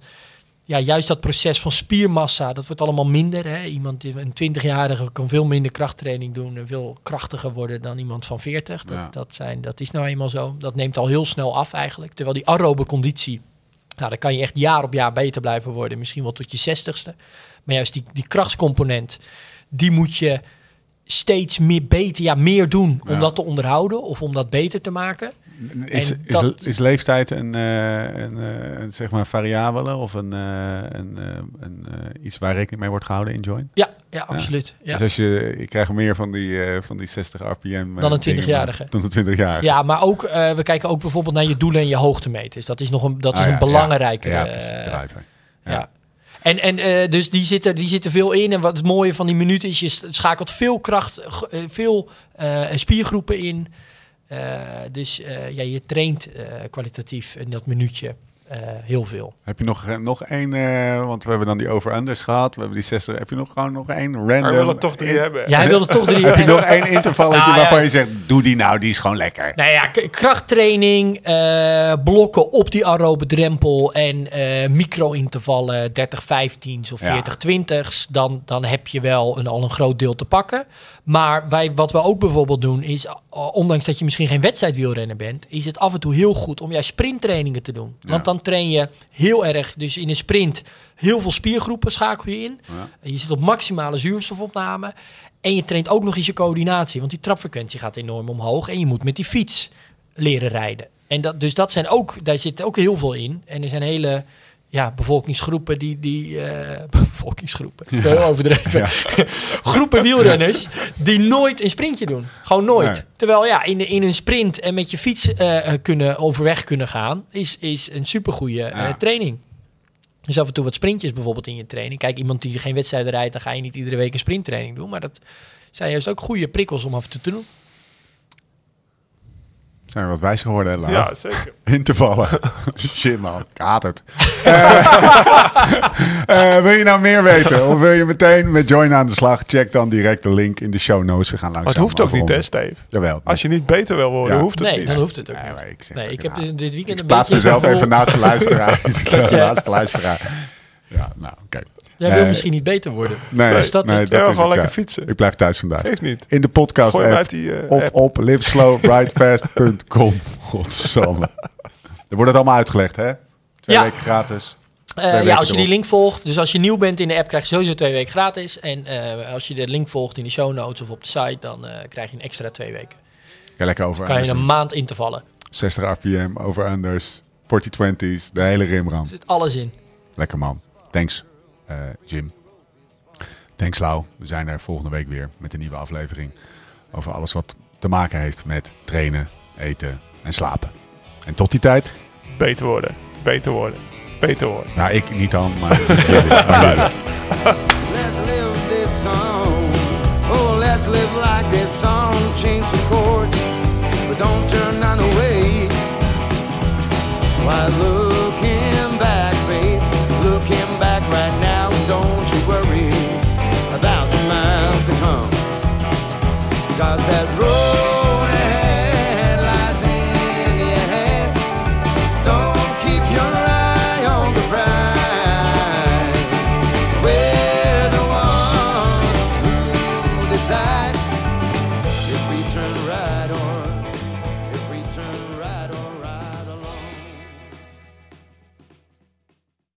Speaker 4: ja, juist dat proces van spiermassa, dat wordt allemaal minder. Hè? Iemand, die- een 20-jarige kan veel minder krachttraining doen en veel krachtiger worden dan iemand van 40. Dat,
Speaker 1: Ja.
Speaker 4: dat, zijn, dat is nou eenmaal zo. Dat neemt al heel snel af eigenlijk. Terwijl die aerobe conditie, nou, dan kan je echt jaar op jaar beter blijven worden. Misschien wel tot je 60ste. Maar juist die, die krachtscomponent, die moet je steeds meer beter, ja, meer doen om
Speaker 1: Ja.
Speaker 4: dat te onderhouden of om dat beter te maken.
Speaker 1: Is, is,
Speaker 4: dat-
Speaker 1: is leeftijd een, eh, een, eh, een, zeg maar variabele of een, eh, een, een, iets waar rekening mee wordt gehouden in join?
Speaker 4: Ja, ja, absoluut. Ja.
Speaker 1: Dus als je, je krijgt meer van die, eh, van die 60 rpm. eh,
Speaker 4: Dan een
Speaker 1: dingen,
Speaker 4: 20-jarige.
Speaker 1: Dan een 20-jarige.
Speaker 4: Ja, maar ook, eh, we kijken ook bijvoorbeeld naar je doelen en je hoogtemeters. Dat is nog een, dat is
Speaker 1: Ah,
Speaker 4: een belangrijke.
Speaker 1: Ja, driver.
Speaker 4: ja. En, en dus die zitten, die zitten veel in. En wat het mooie van die minuten is, je schakelt veel kracht, veel spiergroepen in. Dus ja, je traint kwalitatief in dat minuutje eh, heel veel.
Speaker 1: Heb je nog, eh, nog één, eh, want we hebben dan die over-unders gehad. We hebben die 60. Heb je nog gewoon nog één random?
Speaker 3: We willen toch drie
Speaker 1: in-
Speaker 3: hebben.
Speaker 4: Ja, hij wilde toch drie. *laughs*
Speaker 1: Heb je nog één intervalletje *laughs*
Speaker 4: Nou, ja.
Speaker 1: waarvan je zegt, doe die nou, die is gewoon lekker.
Speaker 4: Nou ja, krachttraining, eh, blokken op die aerobe drempel en eh micro-intervallen, 30-15's of
Speaker 1: Ja.
Speaker 4: 40-20's, dan, dan heb je wel een, al een groot deel te pakken. Maar wij, wat we ook bijvoorbeeld doen is, ondanks dat je misschien geen wedstrijdwielrenner bent, is het af en toe heel goed om juist sprinttrainingen te doen. Want dan train je heel erg, dus in een sprint, heel veel spiergroepen schakel je in.
Speaker 1: Ja.
Speaker 4: Je zit op maximale zuurstofopname. En je traint ook nog eens je coördinatie. Want die trapfrequentie gaat enorm omhoog. En je moet met die fiets leren rijden. En dat, dus dat zijn ook, daar zit ook heel veel in. En er zijn hele ja, bevolkingsgroepen die... die eh, *laughs* bevolkingsgroepen, heel overdreven. *laughs* Groepen wielrenners die nooit een sprintje doen. Gewoon nooit.
Speaker 1: Nee.
Speaker 4: Terwijl ja, in, in een sprint en met je fiets eh, kunnen, overweg kunnen gaan... is, is een supergoeie eh,
Speaker 1: Ja.
Speaker 4: training. Dus af en toe wat sprintjes bijvoorbeeld in je training. Kijk, iemand die geen wedstrijden rijdt, dan ga je niet iedere week een sprinttraining doen. Maar dat zijn juist ook goede prikkels om af en toe te doen.
Speaker 1: Zijn we wat wijs geworden, hè, Lau?
Speaker 3: Ja, zeker. *laughs*
Speaker 1: Intervallen. *laughs* Shit man, ik haat het. *laughs* Eh, eh, wil je nou meer weten? Of wil je meteen met Join aan de slag? Check dan direct de link in de show notes. We gaan langzaam
Speaker 3: Maar het hoeft ook niet, hè. Steve?
Speaker 1: Jawel.
Speaker 3: Als je niet beter wil worden,
Speaker 1: Ja.
Speaker 3: hoeft het
Speaker 4: Nee,
Speaker 3: niet.
Speaker 4: dan hoeft het ook
Speaker 1: Nee,
Speaker 4: niet.
Speaker 1: ik zeg
Speaker 4: Nee, ik heb dus dit weekend
Speaker 1: Ik
Speaker 4: een
Speaker 1: plaats
Speaker 4: beetje...
Speaker 1: mezelf even naast de luisteraar. naast de luisteraar. Ja, nou, oké.
Speaker 4: Jij wil misschien niet beter worden.
Speaker 1: Nee,
Speaker 4: Is dat
Speaker 1: nee,
Speaker 4: het?
Speaker 1: Is
Speaker 3: gewoon
Speaker 1: het,
Speaker 3: lekker
Speaker 1: ja.
Speaker 3: fietsen.
Speaker 1: Ik blijf thuis vandaag.
Speaker 3: Geeft niet.
Speaker 1: In de podcast app
Speaker 3: die eh,
Speaker 1: of
Speaker 3: app.
Speaker 1: op liveslowridefast.com. *laughs* Godsamme. Er wordt het allemaal uitgelegd, hè? Twee
Speaker 4: Ja.
Speaker 1: weken gratis.
Speaker 4: Eh, ja, als je die link volgt. Dus als je nieuw bent in de app, krijg je sowieso twee weken gratis. En eh, als je de link volgt in de show notes of op de site, dan eh, krijg je een extra twee weken.
Speaker 1: Ja, lekker over.
Speaker 4: Kan je een maand intervallen.
Speaker 1: 60 rpm, over unders, 40-20's, de hele rimram.
Speaker 4: Er zit alles in.
Speaker 1: Lekker man. Thanks, Jim. Thanks, Lau. We zijn er volgende week weer met een nieuwe aflevering. Over alles wat te maken heeft met trainen, eten en slapen. En tot die tijd,
Speaker 3: Beter worden. Beter worden. Beter worden.
Speaker 1: nou ik niet dan, maar. *laughs*
Speaker 5: Let's live this song. Oh, let's live like this song. Change some chords, but don't turn none away. Why love?